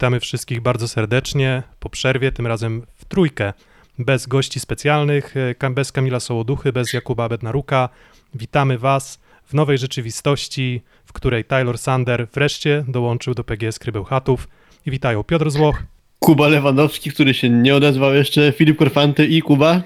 Witamy wszystkich bardzo serdecznie. Po przerwie, tym razem w trójkę. Bez gości specjalnych, e, bez Kamila Sołoduchy, bez Jakuba Bednaruka. Witamy Was w nowej rzeczywistości, w której Taylor Sander wreszcie dołączył do PGS Krybełchatów. I witają Piotr Złoch. Kuba Lewandowski, który się nie odezwał jeszcze, Filip Korfanty i Kuba.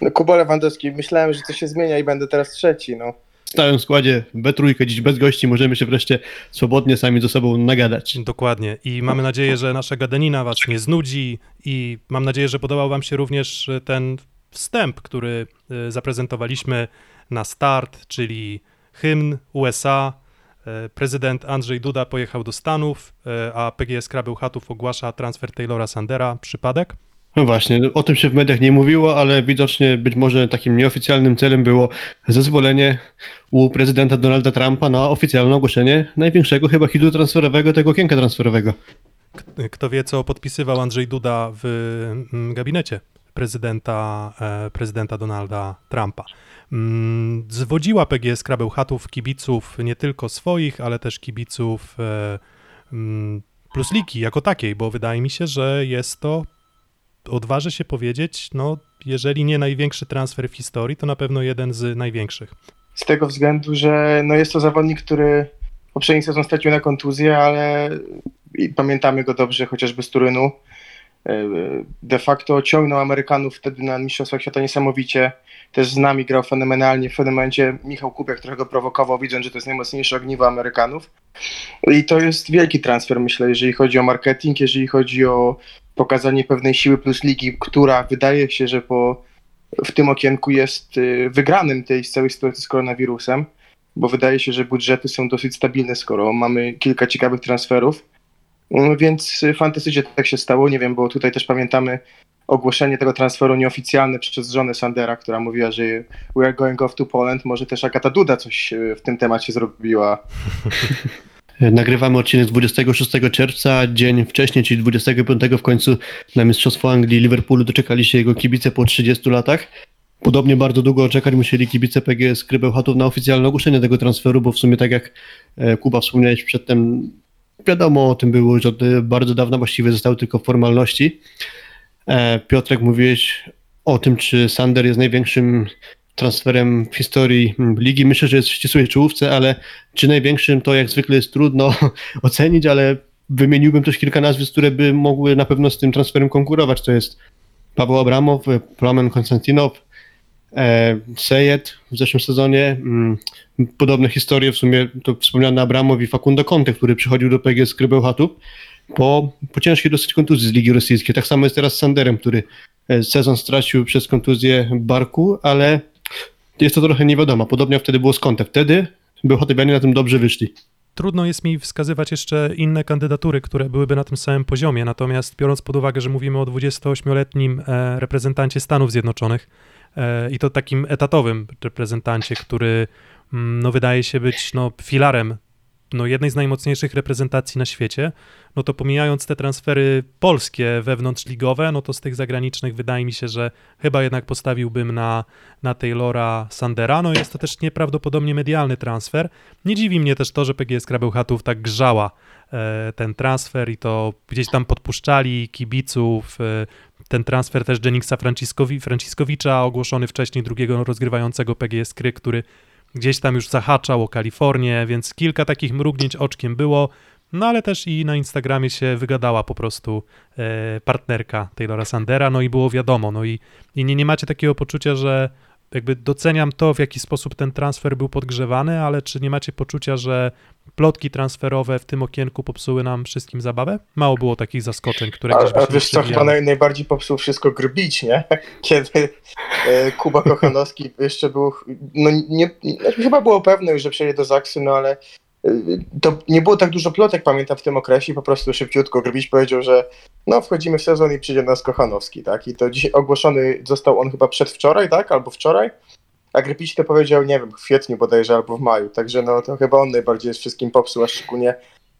No, Kuba Lewandowski, myślałem, że to się zmienia i będę teraz trzeci, no. Stałym składzie, we trójkę, dziś bez gości, możemy się wreszcie swobodnie sami ze sobą nagadać. Dokładnie. I mamy nadzieję, że nasza gadanina was nie znudzi i mam nadzieję, że podobał wam się również ten wstęp, który y, zaprezentowaliśmy na start, czyli hymn USA. Y, prezydent Andrzej Duda pojechał do Stanów, y, a PGS Krabełchatów ogłasza transfer Taylora Sandera. Przypadek? No właśnie, o tym się w mediach nie mówiło, ale widocznie być może takim nieoficjalnym celem było zezwolenie u prezydenta Donalda Trumpa na oficjalne ogłoszenie największego chyba hitu transferowego tego okienka transferowego. Kto wie, co podpisywał Andrzej Duda w mm, gabinecie prezydenta, e, prezydenta Donalda Trumpa. Mm, zwodziła PGS Krabełchatów kibiców nie tylko swoich, ale też kibiców e, mm, plus ligi jako takiej, bo wydaje mi się, że jest to odważę się powiedzieć, no jeżeli nie największy transfer w historii, to na pewno jeden z największych. Z tego względu, że no jest to zawodnik, który poprzedni sezon stracił na kontuzję, ale pamiętamy go dobrze chociażby z Turynu. E, de facto ciągnął Amerykanów wtedy na Mistrzostwach Świata niesamowicie. Też z nami grał fenomenalnie. W pewnym momencie Michał Kupiak trochę go prowokował, widząc, że to jest najmocniejsze ogniwo Amerykanów. I to jest wielki transfer, myślę, jeżeli chodzi o marketing, jeżeli chodzi o pokazanie pewnej siły plus ligi, która wydaje się, że po, w tym okienku jest y, wygranym tej całej sytuacji z koronawirusem, bo wydaje się, że budżety są dosyć stabilne, skoro mamy kilka ciekawych transferów. Mm, więc fantastycznie tak się stało. Nie wiem, bo tutaj też pamiętamy ogłoszenie tego transferu nieoficjalne przez żonę Sandera, która mówiła, że we are going off to Poland. Może też Agata Duda coś y, w tym temacie zrobiła. Nagrywamy odcinek 26 czerwca, dzień wcześniej, czyli 25 w końcu na Mistrzostwo Anglii Liverpoolu doczekali się jego kibice po 30 latach. Podobnie bardzo długo czekać musieli kibice PGS Krybełchatów na oficjalne ogłoszenie tego transferu, bo w sumie tak jak e, Kuba wspomniałeś przedtem, wiadomo o tym było, że od bardzo dawna właściwie zostały tylko formalności. E, Piotrek, mówiłeś o tym, czy Sander jest największym transferem w historii ligi. Myślę, że jest w ścisłej czołówce, ale czy największym to jak zwykle jest trudno ocenić, ale wymieniłbym też kilka nazwisk, które by mogły na pewno z tym transferem konkurować. To jest Paweł Abramow, Plamen Konstantinow, e, Sejed w zeszłym sezonie. Mm, podobne historie, w sumie to wspomniany Abramow i Facundo Conte, który przychodził do PGS Krybełchatów po, po ciężkiej dosyć kontuzji z Ligi Rosyjskiej. Tak samo jest teraz z Sanderem, który e, sezon stracił przez kontuzję barku, ale jest to trochę nie wiadomo. Podobnie wtedy było z Conte. Wtedy Bełchatowianie na tym dobrze wyszli. Trudno jest mi wskazywać jeszcze inne kandydatury, które byłyby na tym samym poziomie, natomiast biorąc pod uwagę, że mówimy o 28-letnim e, reprezentancie Stanów Zjednoczonych e, i to takim etatowym reprezentancie, który mm, no, wydaje się być no, filarem no, jednej z najmocniejszych reprezentacji na świecie, no to pomijając te transfery polskie wewnątrzligowe, no to z tych zagranicznych wydaje mi się, że chyba jednak postawiłbym na, na Taylora Sandera. No jest to też nieprawdopodobnie medialny transfer. Nie dziwi mnie też to, że PGS Krabełchatów tak grzała e, ten transfer i to gdzieś tam podpuszczali kibiców, e, ten transfer też Jenixa Franciskowi, Franciskowicza, ogłoszony wcześniej drugiego rozgrywającego PGS Kry, który gdzieś tam już zahaczał o Kalifornię, więc kilka takich mrugnięć oczkiem było. No ale też i na Instagramie się wygadała po prostu e, partnerka Taylora Sandera, no i było wiadomo, no i, i nie, nie macie takiego poczucia, że jakby doceniam to, w jaki sposób ten transfer był podgrzewany, ale czy nie macie poczucia, że plotki transferowe w tym okienku popsuły nam wszystkim zabawę? Mało było takich zaskoczeń, które gdzieś A, a wiesz co, chyba naj, najbardziej popsuł wszystko Grbić, nie? Kiedy e, Kuba Kochanowski jeszcze był, no nie, chyba było pewne już, że przejdzie do Zaksy, no ale to nie było tak dużo plotek, pamiętam, w tym okresie, po prostu szybciutko Grbić powiedział, że no wchodzimy w sezon i przyjdzie nas Kochanowski, tak, i to dzisiaj ogłoszony został on chyba przedwczoraj, tak, albo wczoraj, a Grbić to powiedział, nie wiem, w kwietniu bodajże, albo w maju, także no to chyba on najbardziej wszystkim popsuł, a szczególnie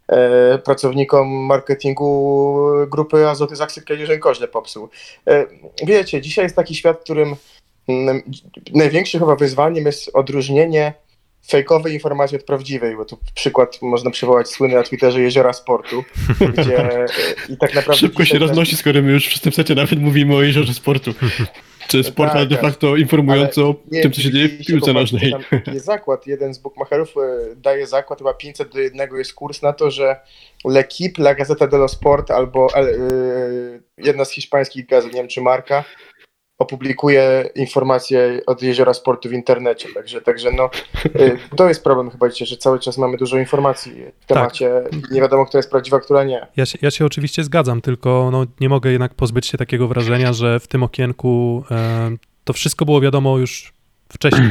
e, pracownikom marketingu grupy Azoty Zaksy Koźle popsuł. E, wiecie, dzisiaj jest taki świat, w którym m, największym chyba wyzwaniem jest odróżnienie fejkowej informacji od prawdziwej, bo tu przykład można przywołać słynny na Twitterze Jeziora Sportu, gdzie i tak naprawdę... Szybko się roznosi, skoro my już w tym secie nawet mówimy o Jeziorze Sportu. Czy jest portal Tak, de tak. facto informujący o Nie, tym, co się dzieje w piłce nożnej. Jest zakład, jeden z bookmacherów e, daje zakład, chyba 500 do jednego jest kurs na to, że L'Equipe, La Gazeta dello Sport albo e, jedna z hiszpańskich gazet, nie wiem czy marka, opublikuje informacje od Jeziora Sportu w internecie, także, także no, e, to jest problem chyba dzisiaj, że cały czas mamy dużo informacji w temacie i nie wiadomo, która jest prawdziwa, która nie. Ja się, ja się oczywiście zgadzam, tylko no, nie mogę jednak pozbyć się takiego wrażenia, że w tym okienku e, to wszystko było wiadomo już wcześniej.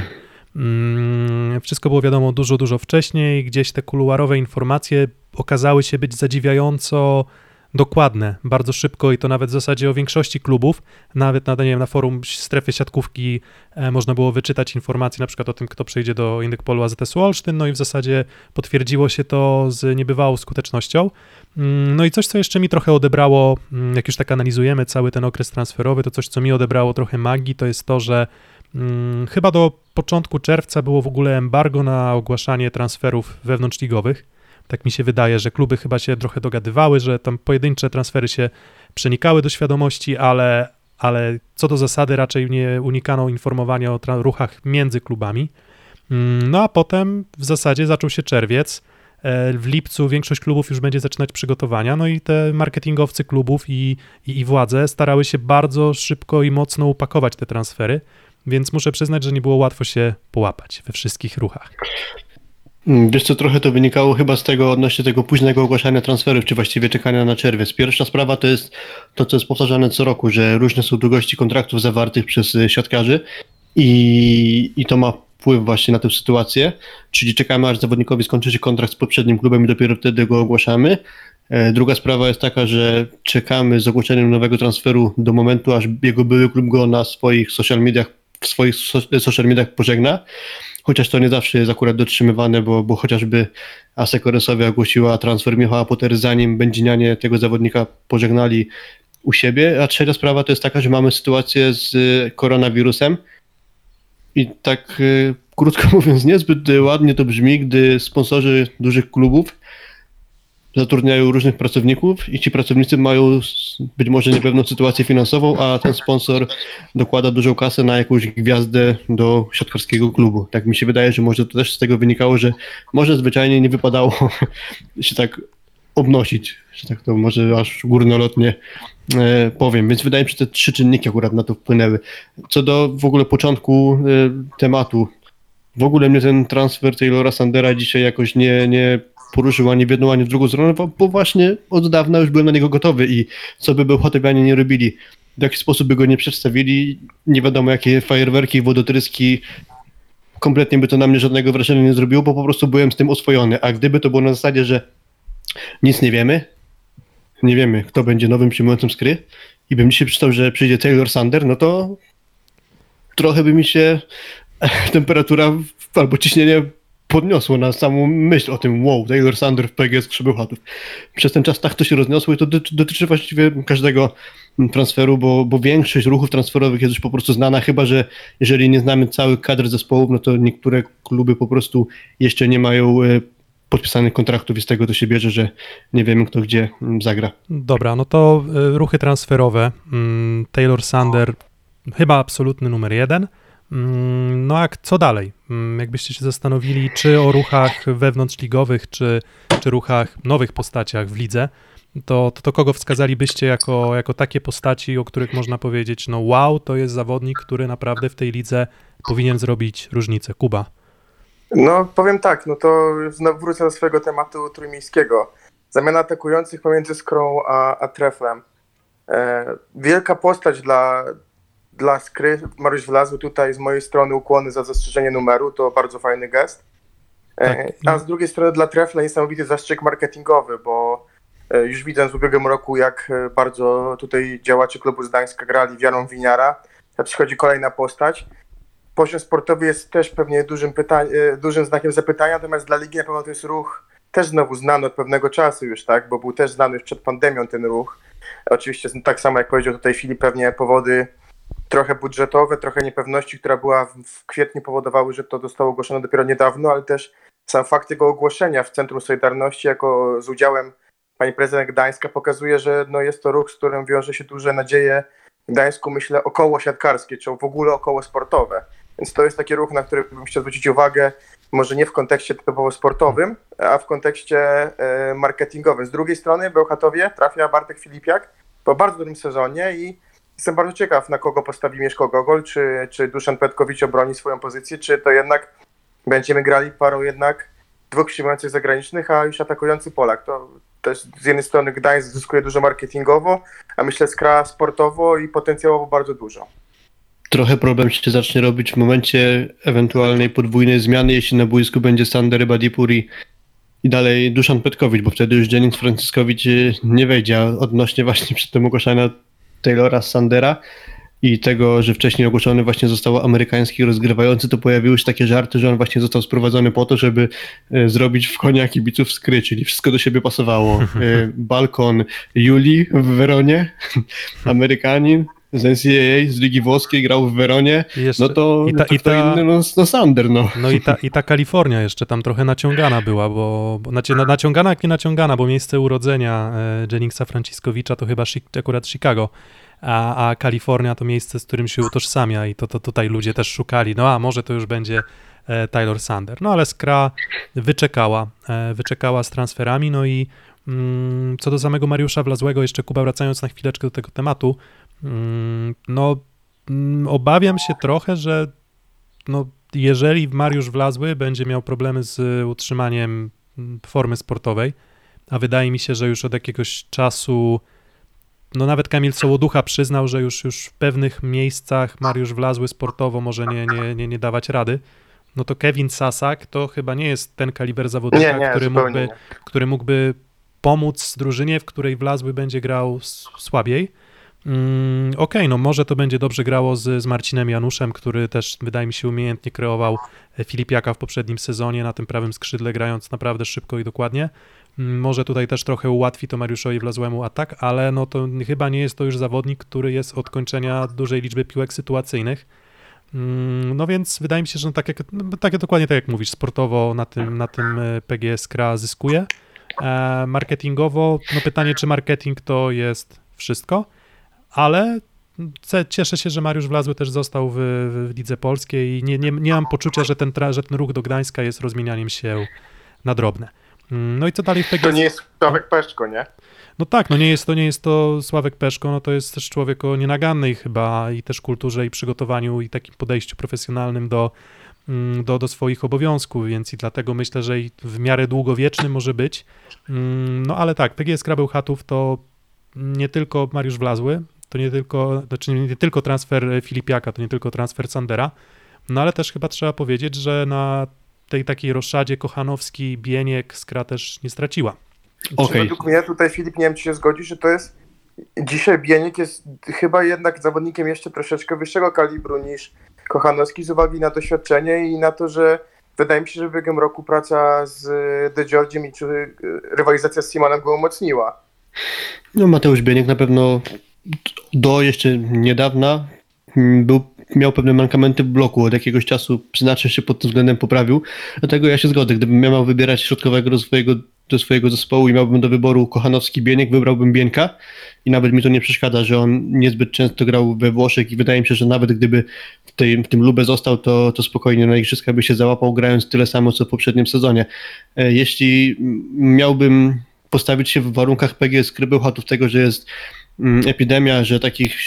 Mm, wszystko było wiadomo dużo, dużo wcześniej. Gdzieś te kuluarowe informacje okazały się być zadziwiająco dokładne, bardzo szybko i to nawet w zasadzie o większości klubów. Nawet na, nie wiem, na forum strefy siatkówki e, można było wyczytać informacje na przykład o tym, kto przejdzie do Indykpolu AZS Olsztyn, no i w zasadzie potwierdziło się to z niebywałą skutecznością. Mm, No i coś, co jeszcze mi trochę odebrało, mm, jak już tak analizujemy cały ten okres transferowy, to coś, co mi odebrało trochę magii, to jest to, że mm, chyba do początku czerwca było w ogóle embargo na ogłaszanie transferów wewnątrzligowych. Tak mi się wydaje, że kluby chyba się trochę dogadywały, że tam pojedyncze transfery się przenikały do świadomości, ale, ale co do zasady raczej nie unikano informowania o ruchach między klubami. Mm, No a potem w zasadzie zaczął się czerwiec. E, W lipcu większość klubów już będzie zaczynać przygotowania, no i te marketingowcy klubów i, i, i władze starały się bardzo szybko i mocno upakować te transfery, więc muszę przyznać, że nie było łatwo się połapać we wszystkich ruchach. Mm, Wiesz co, trochę to wynikało chyba z tego odnośnie tego późnego ogłaszania transferów, czy właściwie czekania na czerwiec. Pierwsza sprawa to jest to, co jest powtarzane co roku, że różne są długości kontraktów zawartych przez y, siatkarzy i, i to ma wpływ właśnie na tę sytuację, czyli czekamy aż zawodnikowi skończy się kontrakt z poprzednim klubem i dopiero wtedy go ogłaszamy. E, Druga sprawa jest taka, że czekamy z ogłoszeniem nowego transferu do momentu, aż jego były klub go na swoich social mediach, w swoich so- social mediach pożegna. Chociaż to nie zawsze jest akurat dotrzymywane, bo, bo chociażby Aseko Resowia ogłosiła transfer Michała Potery, zanim Będzinianie tego zawodnika pożegnali u siebie. A trzecia sprawa to jest taka, że mamy sytuację z y, koronawirusem i tak y, krótko mówiąc niezbyt ładnie to brzmi, gdy sponsorzy dużych klubów zatrudniają różnych pracowników i ci pracownicy mają być może niepewną sytuację finansową, a ten sponsor dokłada dużą kasę na jakąś gwiazdę do siatkarskiego klubu. Tak mi się wydaje, że może to też z tego wynikało, że może zwyczajnie nie wypadało się tak obnosić, że tak to może aż górnolotnie e, powiem. Więc wydaje mi się, że te trzy czynniki akurat na to wpłynęły. Co do w ogóle początku e, tematu, w ogóle mnie ten transfer Taylora Sandera dzisiaj jakoś nie, nie poruszył ani w jedną, ani w drugą stronę, bo, bo właśnie od dawna już byłem na niego gotowy i co by Bełchatowianie nie robili, w jaki sposób by go nie przedstawili, nie wiadomo jakie fajerwerki, wodotryski, kompletnie by to na mnie żadnego wrażenia nie zrobiło, bo po prostu byłem z tym oswojony, a gdyby to było na zasadzie, że nic nie wiemy, nie wiemy kto będzie nowym przyjmującym skry i bym dzisiaj przeczytał, że przyjdzie Taylor Sander, no to trochę by mi się temperatura albo ciśnienie podniosło na samą myśl o tym, wow, Taylor Sander w PGS Przybyłchatów. Przez ten czas tak to się rozniosło i to doty- dotyczy właściwie każdego transferu, bo, bo większość ruchów transferowych jest już po prostu znana, chyba że jeżeli nie znamy całych kadr zespołów, no to niektóre kluby po prostu jeszcze nie mają e, podpisanych kontraktów i z tego to się bierze, że nie wiemy kto gdzie zagra. Dobra, no to y, ruchy transferowe. Mm, Taylor Sander chyba absolutny numer jeden. Mm, No a co dalej? Mm, Jakbyście się zastanowili, czy o ruchach wewnątrzligowych, czy, czy ruchach nowych postaciach w lidze, to, to, to kogo wskazalibyście jako, jako takie postaci, o których można powiedzieć, no wow, to jest zawodnik, który naprawdę w tej lidze powinien zrobić różnicę. Kuba. No, powiem tak, no to znowu wrócę do swojego tematu trójmiejskiego. Zamiana atakujących pomiędzy Skrą a, a. E, wielka postać dla, dla Skry. Mariusz Wlazły tutaj z mojej strony ukłony za zastrzeżenie numeru, to bardzo fajny gest. E, Tak. a z drugiej strony dla Trefla niesamowity zastrzyk marketingowy, bo e, już widzę w ubiegłym roku, jak e, bardzo tutaj działacze klubu z Gdańska grali wiarą winiara. A przychodzi kolejna postać poziom sportowy jest też pewnie dużym, pytań, dużym znakiem zapytania, natomiast dla ligi na pewno to jest ruch też znowu znany od pewnego czasu już, tak, bo był też znany już przed pandemią ten ruch. Oczywiście tak samo jak powiedział tutaj Filip, pewnie powody trochę budżetowe, trochę niepewności, która była w, kwietniu powodowały, że to zostało ogłoszone dopiero niedawno, ale też sam fakt tego ogłoszenia w Centrum Solidarności jako z udziałem pani prezydent Gdańska pokazuje, że no jest to ruch, z którym wiąże się duże nadzieje w Gdańsku, myślę, około siatkarskie, czy w ogóle około sportowe. Więc to jest taki ruch, na który bym chciał zwrócić uwagę, może nie w kontekście typowo sportowym, a w kontekście e, marketingowym. Z drugiej strony Bełchatowie trafia Bartek Filipiak po bardzo dobrym sezonie i jestem bardzo ciekaw, na kogo postawi Mieszko Gogol, czy, czy Duszan Petkowicz obroni swoją pozycję, czy to jednak będziemy grali parą jednak dwóch przyjmujących zagranicznych, a już atakujący Polak. To też z jednej strony Gdańsk zyskuje dużo marketingowo, a myślę Skra sportowo i potencjałowo bardzo dużo. Trochę problem się zacznie robić w momencie ewentualnej podwójnej zmiany, jeśli na boisku będzie Sander Badipuri i dalej Duszan Petkowicz, bo wtedy już Jennings Franciskowicz y, nie wejdzie, a odnośnie właśnie przed tym ogłoszenia Taylora Sandera i tego, że wcześniej ogłoszony właśnie został amerykański rozgrywający, to pojawiły się takie żarty, że on właśnie został sprowadzony po to, żeby e, zrobić w konia kibiców skry, czyli wszystko do siebie pasowało. E, balkon Juli w Weronie, Amerykanin, z NCAA, z Ligi Włoskiej, grał w Weronie, jeszcze- no to, i ta- no to i ta- inny, no, no Sander, no. No i ta, i ta Kalifornia jeszcze tam trochę naciągana była, bo, bo znaczy, na- naciągana jak nie naciągana, bo miejsce urodzenia e, Jenningsa Franciskowicza to chyba Chi- akurat Chicago, a, a Kalifornia to miejsce, z którym się utożsamia i to, to tutaj ludzie też szukali, no a może to już będzie e, Taylor Sander. No ale Skra wyczekała, e, wyczekała z transferami, no i mm, co do samego Mariusza Wlazłego, jeszcze Kuba wracając na chwileczkę do tego tematu, no mm, obawiam się trochę, że no, jeżeli Mariusz Wlazły będzie miał problemy z utrzymaniem mm, formy sportowej, a wydaje mi się, że już od jakiegoś czasu, no nawet Kamil Sołoducha przyznał, że już, już w pewnych miejscach Mariusz Wlazły sportowo może nie, nie, nie, nie dawać rady, no to Kevin Sasak to chyba nie jest ten kaliber zawodnika, Nie, nie, który, mógłby, który mógłby pomóc drużynie, w której Wlazły będzie grał słabiej. Mm, Okej, no może to będzie dobrze grało z, z Marcinem Januszem, który też wydaje mi się umiejętnie kreował e, Filipiaka w poprzednim sezonie na tym prawym skrzydle, grając naprawdę szybko i dokładnie. Mm, Może tutaj też trochę ułatwi to Mariuszowi Wlazłemu atak, ale no to chyba nie jest to już zawodnik, który jest od kończenia dużej liczby piłek sytuacyjnych. Mm, No więc wydaje mi się, że no tak jak, no takie dokładnie tak jak mówisz, sportowo na tym, na tym e, PGS Kra zyskuje. E, Marketingowo, no pytanie, czy marketing to jest wszystko, ale cieszę się, że Mariusz Wlazły też został w, w Lidze Polskiej i nie, nie, nie mam poczucia, że ten, że ten ruch do Gdańska jest rozmienianiem się na drobne. Mm, No i co dalej w PGS? To nie jest Sławek Peszko, nie? No tak, no nie jest to, nie jest to Sławek Peszko, no to jest też człowiek o nienagannej chyba i też kulturze i przygotowaniu i takim podejściu profesjonalnym do, mm, do, do swoich obowiązków, więc i dlatego myślę, że i w miarę długowieczny może być. Mm, No ale tak, PGS Krabeł Chatów to nie tylko Mariusz Wlazły, to nie tylko, znaczy nie tylko transfer Filipiaka, to nie tylko transfer Sandera, no ale też chyba trzeba powiedzieć, że na tej takiej roszadzie Kochanowski, Bieniek Skra też nie straciła. Okej, według mnie tutaj Filip, nie wiem czy się zgodzi, że to jest dzisiaj Bieniek jest chyba jednak zawodnikiem jeszcze troszeczkę wyższego kalibru niż Kochanowski z uwagi na doświadczenie i na to, że wydaje mi się, że w biegiem roku praca z De Giorgiem i czy y, rywalizacja z Simonem go umocniła. No Mateusz Bieniek na pewno do jeszcze niedawna był, miał pewne mankamenty w bloku. Od jakiegoś czasu znacznie się pod tym względem poprawił. Dlatego ja się zgodzę. Gdybym miał wybierać środkowego do swojego, do swojego zespołu i miałbym do wyboru Kochanowski Bieniek, wybrałbym Bienka. I nawet mi to nie przeszkadza, że on niezbyt często grał we Włoszech i wydaje mi się, że nawet gdyby w, tej, w tym Lubę został, to, to spokojnie na Igrzyska by się załapał, grając tyle samo, co w poprzednim sezonie. E, Jeśli miałbym postawić się w warunkach PGS Krybełchatów tego, że jest epidemia, że takich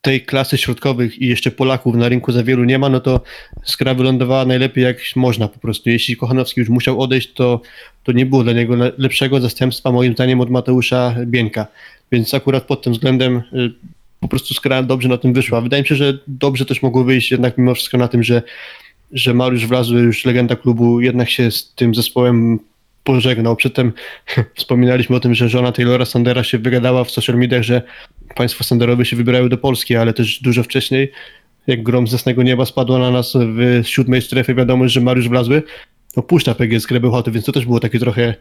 tej klasy środkowych i jeszcze Polaków na rynku za wielu nie ma, no to Skra wylądowała najlepiej jak można po prostu. Jeśli Kochanowski już musiał odejść, to, to nie było dla niego le- lepszego zastępstwa moim zdaniem od Mateusza Bieńka. Więc akurat pod tym względem y, po prostu Skra dobrze na tym wyszła. Wydaje mi się, że dobrze też mogło wyjść jednak mimo wszystko na tym, że, że Mariusz Wlazły, już legenda klubu, jednak się z tym zespołem pożegnał. Przedtem wspominaliśmy o tym, że żona Taylora Sandera się wygadała w social mediach, że państwo Sanderowie się wybierają do Polski, ale też dużo wcześniej, jak grom z jasnego nieba spadła na nas w siódmej strefie wiadomość, że Mariusz Wlazły opuszcza PGS Grebełchaty, więc to też było takie trochę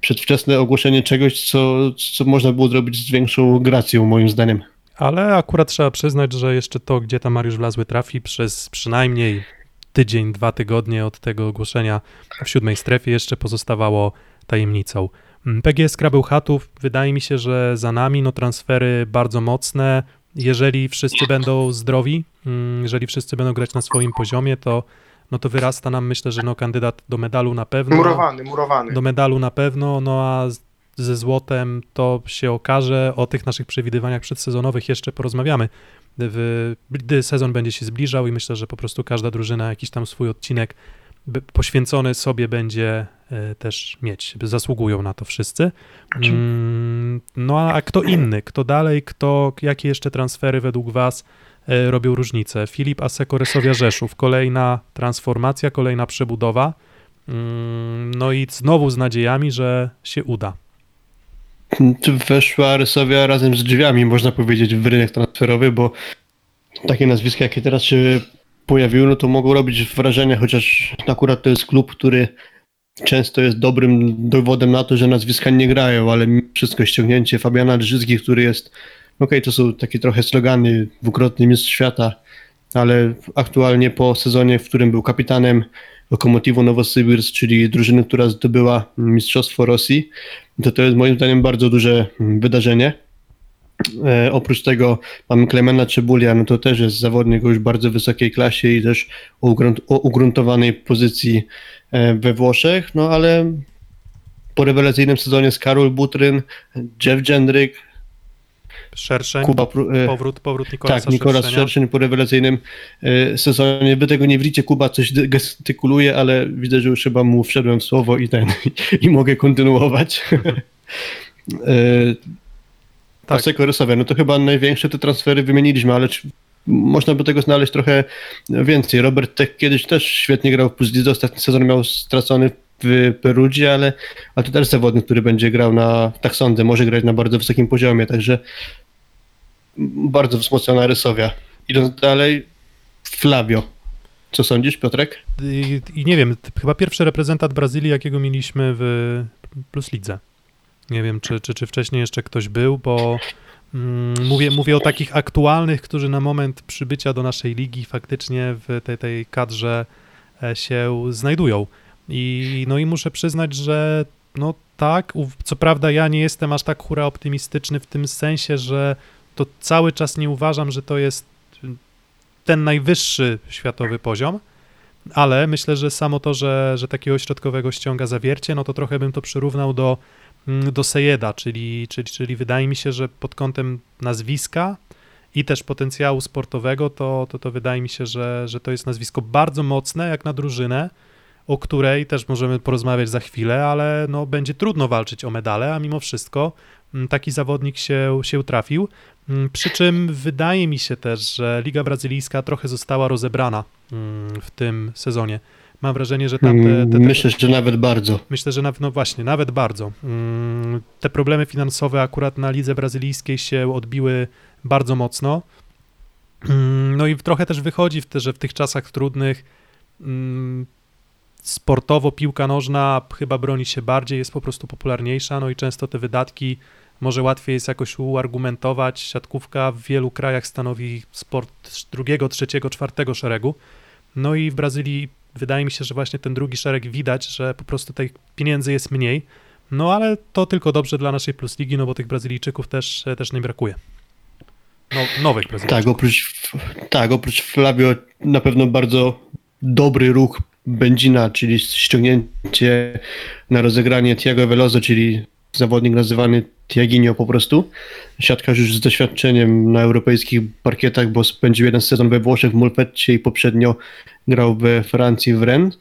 przedwczesne ogłoszenie czegoś, co, co można było zrobić z większą gracją moim zdaniem. Ale akurat trzeba przyznać, że jeszcze to, gdzie tam Mariusz Wlazły trafi przez przynajmniej tydzień, dwa tygodnie od tego ogłoszenia w siódmej strefie jeszcze pozostawało tajemnicą. Mm, PGS Krabełchatów, wydaje mi się, że za nami no transfery bardzo mocne. Jeżeli wszyscy będą zdrowi, mm, jeżeli wszyscy będą grać na swoim poziomie, to, no to wyrasta nam, myślę, że no kandydat do medalu na pewno. Murowany, murowany. Do medalu na pewno, no a ze złotem to się okaże. O tych naszych przewidywaniach przedsezonowych jeszcze porozmawiamy, gdy, gdy sezon będzie się zbliżał i myślę, że po prostu każda drużyna jakiś tam swój odcinek poświęcony sobie będzie e, też mieć. Zasługują na to wszyscy. Mm, no a kto inny? Kto dalej? Kto, jakie jeszcze transfery według Was e, robią różnicę? Filip Aseko Resowia Rzeszów. Kolejna transformacja, kolejna przebudowa. Mm, no i znowu z nadziejami, że się uda. Weszła Rysowia razem z drzwiami, można powiedzieć, w rynek transferowy, bo takie nazwiska, jakie teraz się pojawiły, no to mogą robić wrażenie, chociaż akurat to jest klub, który często jest dobrym dowodem na to, że nazwiska nie grają, ale wszystko ściągnięcie Fabiana Drzyzgi, który jest, okej, okay, to są takie trochę slogany, dwukrotny mistrz świata, ale aktualnie po sezonie, w którym był kapitanem Lokomotivu Nowosybirsk, czyli drużyny, która zdobyła Mistrzostwo Rosji, to to jest moim zdaniem bardzo duże wydarzenie. E, oprócz tego mamy Klemena Cebulia, no to też jest zawodnik już bardzo wysokiej klasie i też o, ugrunt, o ugruntowanej pozycji e, we Włoszech, no ale po rewelacyjnym sezonie z Karol Butryn, Jeff Jendryk, Szerszeń, Kuba, e, powrót, powrót Nikolasa Tak, Nikolas Szerszenia. Szerszeń po rewelacyjnym e, sezonie. Wy tego nie widzicie, Kuba coś gestykuluje, ale widzę, że już chyba mu wszedłem w słowo i ten, i mogę kontynuować. e, tak. No to chyba największe te transfery wymieniliśmy, ale czy, można by tego znaleźć trochę więcej. Robert Tech kiedyś też świetnie grał w Plus ostatni sezon miał stracony w Perudzie, ale, ale to też zawodnik, który będzie grał na, tak sądzę, może grać na bardzo wysokim poziomie, także bardzo wzmocniona Rysowia. Idąc dalej, Flavio. Co sądzisz, Piotrek? I, I, nie wiem, chyba pierwszy reprezentant Brazylii, jakiego mieliśmy w Plus Lidze. Nie wiem, czy, czy, czy wcześniej jeszcze ktoś był, bo mm, mówię, mówię o takich aktualnych, którzy na moment przybycia do naszej ligi faktycznie w tej, tej kadrze e, się znajdują. I, no i muszę przyznać, że no tak, co prawda ja nie jestem aż tak hura optymistyczny w tym sensie, że to cały czas nie uważam, że to jest ten najwyższy światowy poziom, ale myślę, że samo to, że, że takiego środkowego ściąga zawiercie, no to trochę bym to przyrównał do, mm, do Sejeda, czyli, czyli, czyli wydaje mi się, że pod kątem nazwiska i też potencjału sportowego, to, to, to wydaje mi się, że, że to jest nazwisko bardzo mocne jak na drużynę, o której też możemy porozmawiać za chwilę, ale no, będzie trudno walczyć o medale, a mimo wszystko mm, taki zawodnik się, się trafił. Mm, przy czym wydaje mi się też, że Liga Brazylijska trochę została rozebrana mm, w tym sezonie. Mam wrażenie, że tam te, te, te, Myślę, że nawet bardzo. Myślę, że nawet, no właśnie, nawet bardzo. Te problemy finansowe akurat na lidze brazylijskiej się odbiły bardzo mocno. No i trochę też wychodzi, w te, że w tych czasach trudnych sportowo piłka nożna chyba broni się bardziej, jest po prostu popularniejsza, no i często te wydatki może łatwiej jest jakoś uargumentować. Siatkówka w wielu krajach stanowi sport drugiego, trzeciego, czwartego szeregu. No i w Brazylii wydaje mi się, że właśnie ten drugi szereg widać, że po prostu tych pieniędzy jest mniej. No ale to tylko dobrze dla naszej Plus Ligi, no bo tych Brazylijczyków też, też nie brakuje. No, nowych Brazylijczyków. Tak, oprócz, tak, oprócz Flavio na pewno bardzo dobry ruch Będzina, czyli ściągnięcie na rozegranie Tiago Veloso, czyli zawodnik nazywany Tiaginio po prostu. Siatkarz już z doświadczeniem na europejskich parkietach, bo spędził jeden sezon we Włoszech w Mulpecie i poprzednio grał we Francji w Rennes.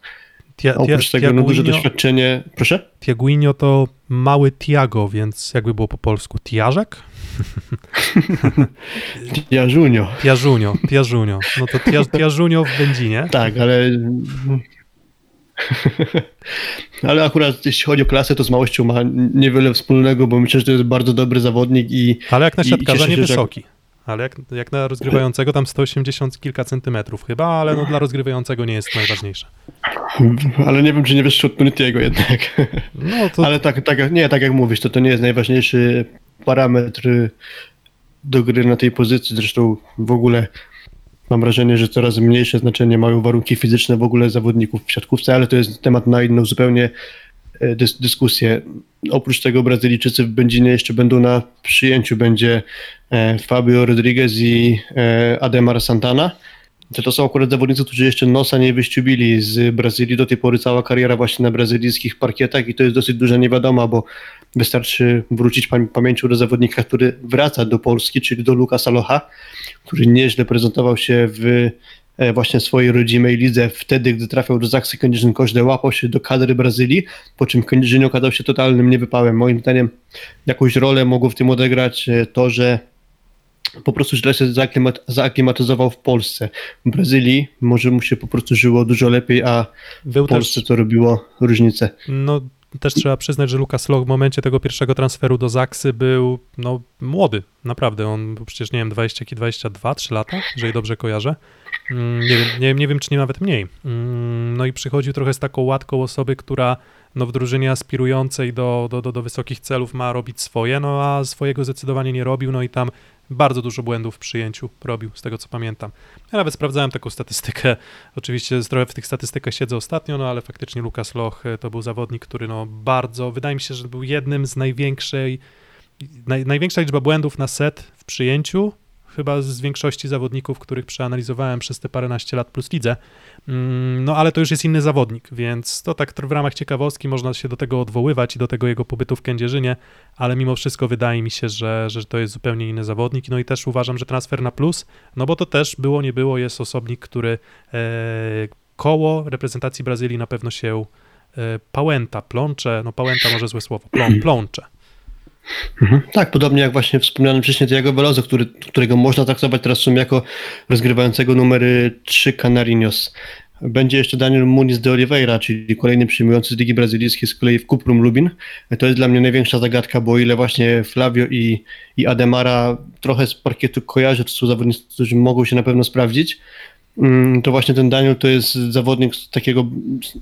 Tia, Oprócz tego no, duże doświadczenie. Proszę? Tiaguinho to mały Tiago, więc jakby było po polsku Tiażek? Tiażunio. Tiażunio, Tiażunio. No to tia, Tiażunio w Będzinie. Tak, ale Ale akurat jeśli chodzi o klasę, to z małością ma niewiele wspólnego, bo myślę, że to jest bardzo dobry zawodnik i. Ale jak na siatkarza niewysoki. Że... Ale jak, jak na rozgrywającego tam 180 kilka centymetrów chyba, ale no dla rozgrywającego nie jest najważniejsze. Ale nie wiem, czy nie wyższy od Punitiego jednak. No to... Ale tak, tak, nie, tak jak mówisz, to to nie jest najważniejszy parametr do gry na tej pozycji. Zresztą w ogóle mam wrażenie, że coraz mniejsze znaczenie mają warunki fizyczne w ogóle zawodników w siatkówce, ale to jest temat na inną zupełnie dys dyskusję. Oprócz tego Brazylijczycy w Będzinie jeszcze będą na przyjęciu. Będzie e, Fabio Rodriguez i e, Ademar Santana. To, są akurat zawodnicy, którzy jeszcze nosa nie wyściubili z Brazylii. Do tej pory cała kariera właśnie na brazylijskich parkietach i to jest dosyć duża niewiadoma, bo wystarczy wrócić pam pamięcią do zawodnika, który wraca do Polski, czyli do Lucasa Locha, który nieźle prezentował się w e, właśnie swojej rodzimej lidze wtedy, gdy trafiał do Zaksy Kędzierzyn Koźle, łapał się do kadry Brazylii, po czym Kędzierzyn okazał się totalnym niewypałem. Moim zdaniem jakąś rolę mogło w tym odegrać e, to, że po prostu źle się zaaklimat zaaklimatyzował w Polsce. W Brazylii może mu się po prostu żyło dużo lepiej, a Był w Polsce też, to robiło różnicę. no, też trzeba przyznać, że Lukas Loch w momencie tego pierwszego transferu do Zaksy był no, młody, naprawdę. On był przecież, nie wiem, 20, 22, 3 lata, jeżeli dobrze kojarzę. Mm, Nie wiem, nie, nie wiem, czy nie nawet mniej. Mm, No i przychodził trochę z taką łatką osoby, która no, w drużynie aspirującej do, do, do, do wysokich celów ma robić swoje, no a swojego zdecydowanie nie robił, no i tam bardzo dużo błędów w przyjęciu robił, z tego co pamiętam. Ja nawet sprawdzałem taką statystykę, oczywiście trochę w tych statystykach siedzę ostatnio, no ale faktycznie Lukas Loch e, to był zawodnik, który no bardzo, wydaje mi się, że był jednym z największej, naj, największa liczba błędów na set w przyjęciu, chyba z większości zawodników, których przeanalizowałem przez te paręnaście lat plus lidze. Mm, No ale to już jest inny zawodnik, więc to tak w ramach ciekawostki można się do tego odwoływać i do tego jego pobytu w Kędzierzynie, ale mimo wszystko wydaje mi się, że, że to jest zupełnie inny zawodnik. No i też uważam, że transfer na plus, no bo to też było, nie było, jest osobnik, który e, koło reprezentacji Brazylii na pewno się e, pałęta, plącze, no pałęta może złe słowo, plą, plącze. Mhm. Tak, podobnie jak właśnie wspomniany wcześniej Diego Veloso, który, którego można traktować teraz w sumie jako rozgrywającego numery 3 Canarinos. Będzie jeszcze Daniel Muniz de Oliveira, czyli kolejny przyjmujący z Ligi Brazylijskiej z kolei w Kuprum Lubin. To jest dla mnie największa zagadka, bo o ile właśnie Flavio i, i Ademara trochę z parkietu kojarzę, to są zawodnicy, którzy mogą się na pewno sprawdzić, to właśnie ten Daniel to jest zawodnik z takiego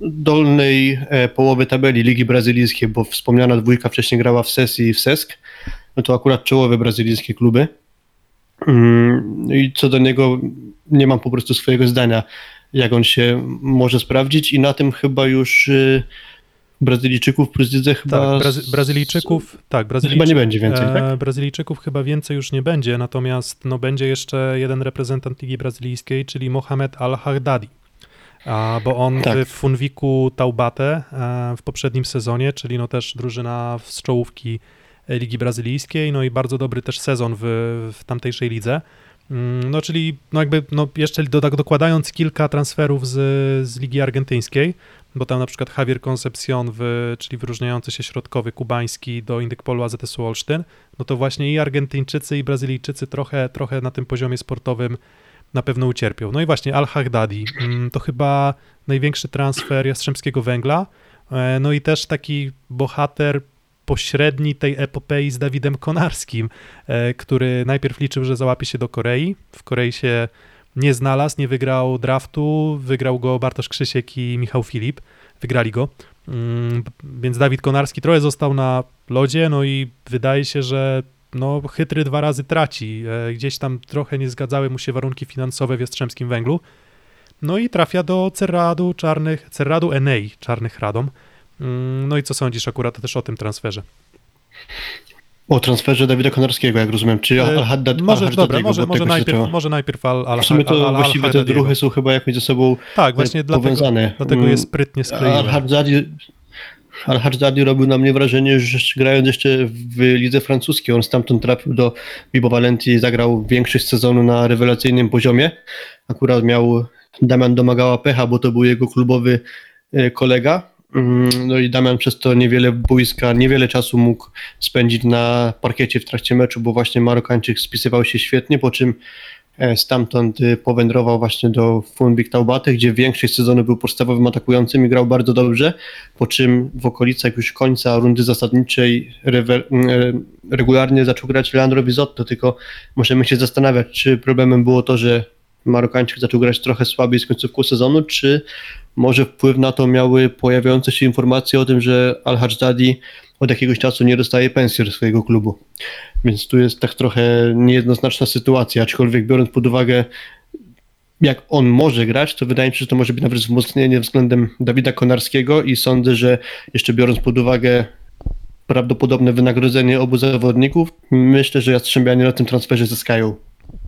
dolnej e, połowy tabeli Ligi Brazylijskiej, bo wspomniana dwójka wcześniej grała w sesji i w SESK, no to akurat czołowe brazylijskie kluby. Mm, I co do niego nie mam po prostu swojego zdania, jak on się może sprawdzić i na tym chyba już y, Brazylijczyków plus widzę chyba... Tak, Brazy Brazylijczyków, tak, Brazylijczy- Chyba nie będzie więcej, tak? E, Brazylijczyków chyba więcej już nie będzie, natomiast no, będzie jeszcze jeden reprezentant Ligi Brazylijskiej, czyli Mohamed Al-Hardadi. Bo on Tak. w Funwiku Taubate e, w poprzednim sezonie, czyli no też drużyna z czołówki Ligi Brazylijskiej, no i bardzo dobry też sezon w, w tamtejszej lidze. Mm, No, czyli no jakby no jeszcze doda- dokładając kilka transferów z, z Ligi Argentyńskiej, bo tam na przykład Javier Concepcion, w, czyli wyróżniający się środkowy kubański do Indykpolu AZS Olsztyn, no to właśnie i Argentyńczycy i Brazylijczycy trochę, trochę na tym poziomie sportowym na pewno ucierpią. No i właśnie Al-Haghdadi, mm, to chyba największy transfer Jastrzębskiego Węgla, e, no i też taki bohater pośredni tej epopei z Dawidem Konarskim, e, który najpierw liczył, że załapie się do Korei, w Korei się nie znalazł, nie wygrał draftu, wygrał go Bartosz Krzysiek i Michał Filip, wygrali go, Mm, więc Dawid Konarski trochę został na lodzie, no i wydaje się, że no, chytry dwa razy traci, E, gdzieś tam trochę nie zgadzały mu się warunki finansowe w Jastrzębskim Węglu, no i trafia do Cerradu Czarnych, Cerradu Enei Czarnych Radom, Mm, no i co sądzisz akurat też o tym transferze? O transferze Dawida Konarskiego, jak rozumiem, czy E, Al-Haddad Może, Al-Haddadiego, dobra, może, może, się najpierw, może najpierw al, al, W sumie to al, al, właściwie te druhy są chyba jakoś ze sobą Tak, właśnie dlatego, powiązane. dlatego je Mm, sprytnie skleiłem. Al-Haddadi Al-Haddadi robił na mnie wrażenie, że grając jeszcze w lidze francuskiej, on stamtąd trafił do Bibo Valentii i zagrał większość sezonu na rewelacyjnym poziomie. Akurat miał Damian domagała pecha, bo to był jego klubowy e, kolega. Mm, No i Damian przez to niewiele boiska, niewiele czasu mógł spędzić na parkiecie w trakcie meczu, bo właśnie Marokańczyk spisywał się świetnie, po czym e, stamtąd e, powędrował właśnie do Funbik Taubaty, gdzie większość sezonu był podstawowym atakującym i grał bardzo dobrze, po czym w okolicach już końca rundy zasadniczej rewe- m, e, regularnie zaczął grać Leandro Bizotto, tylko możemy się zastanawiać, czy problemem było to, że Marokańczyk zaczął grać trochę słabiej z końcówką sezonu, czy może wpływ na to miały pojawiające się informacje o tym, że Al-Hajdadi od jakiegoś czasu nie dostaje pensji do swojego klubu. Więc tu jest tak trochę niejednoznaczna sytuacja, aczkolwiek biorąc pod uwagę jak on może grać, to wydaje mi się, że to może być nawet wzmocnienie względem Dawida Konarskiego i sądzę, że jeszcze biorąc pod uwagę prawdopodobne wynagrodzenie obu zawodników, myślę, że Jastrzębianie na tym transferze zyskają.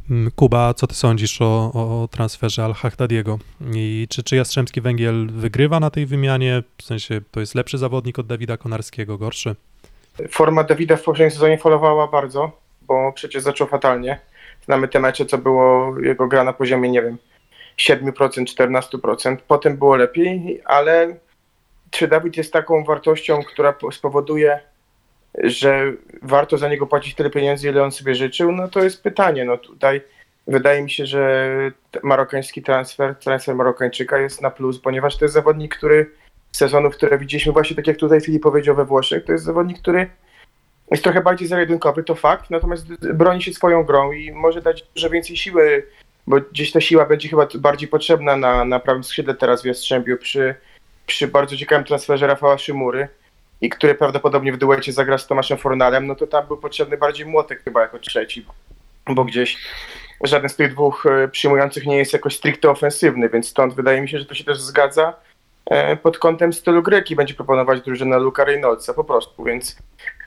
Mm, Kuba, co ty sądzisz o, o transferze Al-Haddadiego? I czy, czy Jastrzębski Węgiel wygrywa na tej wymianie? W sensie to jest lepszy zawodnik od Dawida Konarskiego, gorszy? Forma Dawida w poprzednim sezonie falowała bardzo, bo przecież zaczął fatalnie. Znamy te mecze, co było jego gra na poziomie, nie wiem, 7%, 14%. Potem było lepiej, ale czy Dawid jest taką wartością, która spowoduje, że warto za niego płacić tyle pieniędzy, ile on sobie życzył? No to jest pytanie. No tutaj wydaje mi się, że marokański transfer, transfer Marokańczyka jest na plus, ponieważ to jest zawodnik, który sezonów, które widzieliśmy właśnie tak jak tutaj Filip powiedział we Włoszech, to jest zawodnik, który jest trochę bardziej zajedynkowy, to fakt, natomiast broni się swoją grą i może dać dużo więcej siły, bo gdzieś ta siła będzie chyba bardziej potrzebna na, na prawym skrzydle teraz w Jastrzębiu przy, przy bardzo ciekawym transferze Rafała Szymury i który prawdopodobnie w duecie zagra z Tomaszem Fornalem, no to tam był potrzebny bardziej Młotek chyba jako trzeci, bo gdzieś żaden z tych dwóch e, przyjmujących nie jest jakoś stricte ofensywny, więc stąd wydaje mi się, że to się też zgadza e, pod kątem stylu Greki będzie proponować drużyna Luka Reynoldsa po prostu, więc